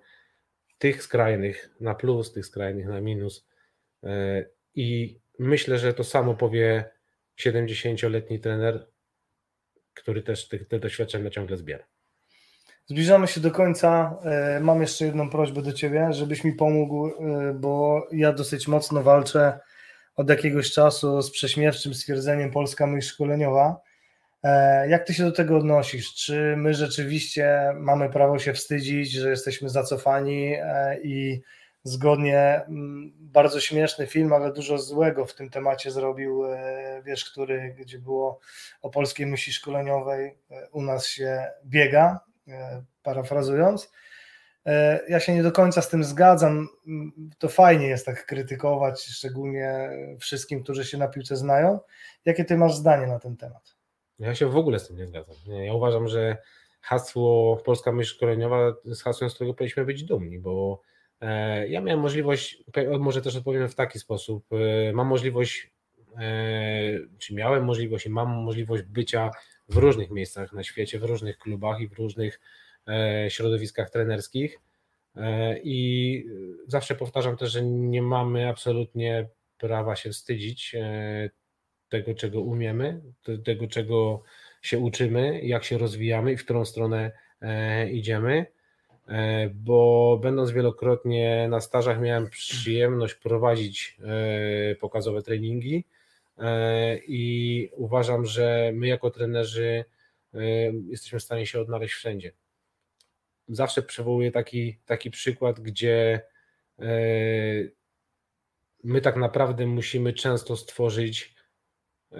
Tych skrajnych na plus, tych skrajnych na minus. I myślę, że to samo powie 70-letni trener który też te, te doświadczenia ciągle zbiera. Zbliżamy się do końca. E, mam jeszcze jedną prośbę do Ciebie, żebyś mi pomógł, e, bo ja dosyć mocno walczę od jakiegoś czasu z prześmiewczym stwierdzeniem Polska myśl szkoleniowa. E, jak Ty się do tego odnosisz? Czy my rzeczywiście mamy prawo się wstydzić, że jesteśmy zacofani i zgodnie, mm, bardzo śmieszny film, ale dużo złego w tym temacie zrobił, wiesz, który, gdzie było o polskiej myśli szkoleniowej, u nas się biega, parafrazując. Ja się nie do końca z tym zgadzam. To fajnie jest tak krytykować, szczególnie wszystkim, którzy się na piłce znają. Jakie ty masz zdanie na ten temat? Ja się w ogóle z tym nie zgadzam. Ja uważam, że hasło Polska myśl szkoleniowa jest hasłem, z którego powinniśmy być dumni, bo E, ja miałem możliwość, może też odpowiem w taki sposób, e, mam możliwość, e, czy miałem możliwość i mam możliwość bycia w różnych miejscach na świecie, w różnych klubach i w różnych środowiskach trenerskich i zawsze powtarzam też, że nie mamy absolutnie prawa się wstydzić tego, czego umiemy, tego, czego się uczymy, jak się rozwijamy i w którą stronę idziemy. E, bo będąc wielokrotnie na stażach miałem przyjemność prowadzić e, pokazowe treningi e, i uważam, że my jako trenerzy jesteśmy w stanie się odnaleźć wszędzie. Zawsze przywołuję taki, taki przykład, gdzie my tak naprawdę musimy często stworzyć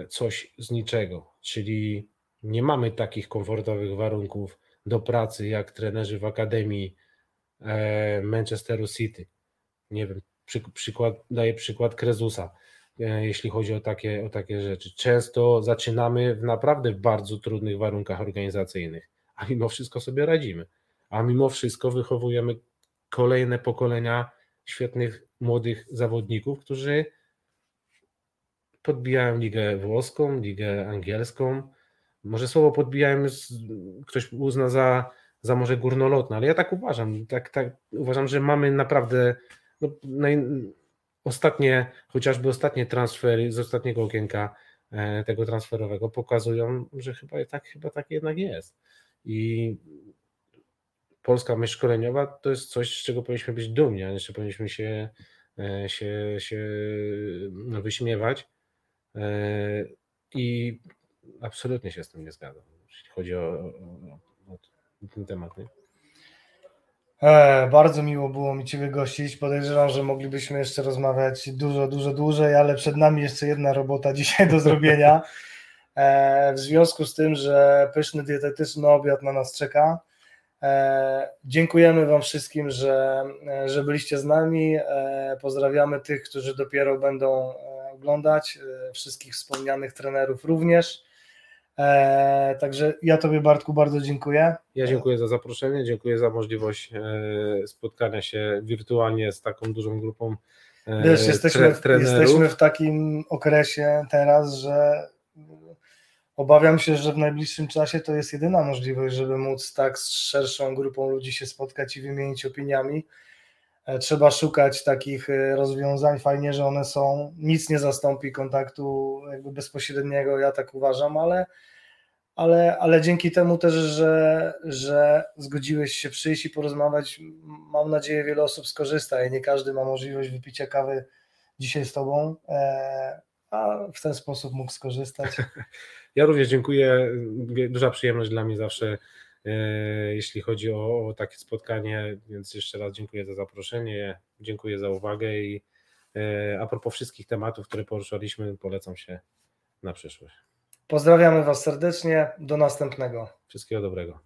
coś z niczego, czyli nie mamy takich komfortowych warunków, do pracy jak trenerzy w Akademii e, Manchesteru City. Nie wiem, przy, przykład, daję przykład Krezusa, e, jeśli chodzi o takie, o takie rzeczy. Często zaczynamy w naprawdę bardzo trudnych warunkach organizacyjnych, a mimo wszystko sobie radzimy. A mimo wszystko wychowujemy kolejne pokolenia świetnych młodych zawodników, którzy podbijają ligę włoską, ligę angielską. Może słowo podbijają ktoś uzna za, za może górnolotne, ale ja tak uważam. Tak, tak, uważam, że mamy naprawdę no, naj, ostatnie, chociażby ostatnie transfery z ostatniego okienka e, tego transferowego pokazują, że chyba tak, chyba tak jednak jest. I polska myśl szkoleniowa to jest coś, z czego powinniśmy być dumni, a że powinniśmy się, e, się, się no, wyśmiewać. E, I absolutnie się z tym nie zgadzam, jeśli chodzi o, o, o ten temat. Nie? E, bardzo miło było mi Ciebie gościć. Podejrzewam, że moglibyśmy jeszcze rozmawiać dużo, dużo dłużej, ale przed nami jeszcze jedna robota dzisiaj do zrobienia. E, w związku z tym, że pyszny dietetyczny obiad na nas czeka. E, dziękujemy Wam wszystkim, że, że byliście z nami. E, pozdrawiamy tych, którzy dopiero będą e, oglądać, e, wszystkich wspomnianych trenerów również. E, także ja Tobie, Bartku, bardzo dziękuję. Ja dziękuję za zaproszenie, dziękuję za możliwość e, spotkania się wirtualnie z taką dużą grupą e, Wiesz, jesteśmy, tre, jesteśmy w takim okresie teraz, że obawiam się, że w najbliższym czasie to jest jedyna możliwość, żeby móc tak z szerszą grupą ludzi się spotkać i wymienić opiniami. Trzeba szukać takich rozwiązań. Fajnie, że one są. Nic nie zastąpi kontaktu jakby bezpośredniego, ja tak uważam, ale ale, ale dzięki temu też, że, że zgodziłeś się przyjść i porozmawiać, mam nadzieję, wiele osób skorzysta i nie każdy ma możliwość wypicia kawy dzisiaj z Tobą, e, a w ten sposób mógł skorzystać. Ja również dziękuję. Duża przyjemność dla mnie zawsze, e, jeśli chodzi o, o takie spotkanie, więc jeszcze raz dziękuję za zaproszenie, dziękuję za uwagę i e, a propos wszystkich tematów, które poruszaliśmy, polecam się na przyszłość. Pozdrawiamy Was serdecznie. Do następnego. Wszystkiego dobrego.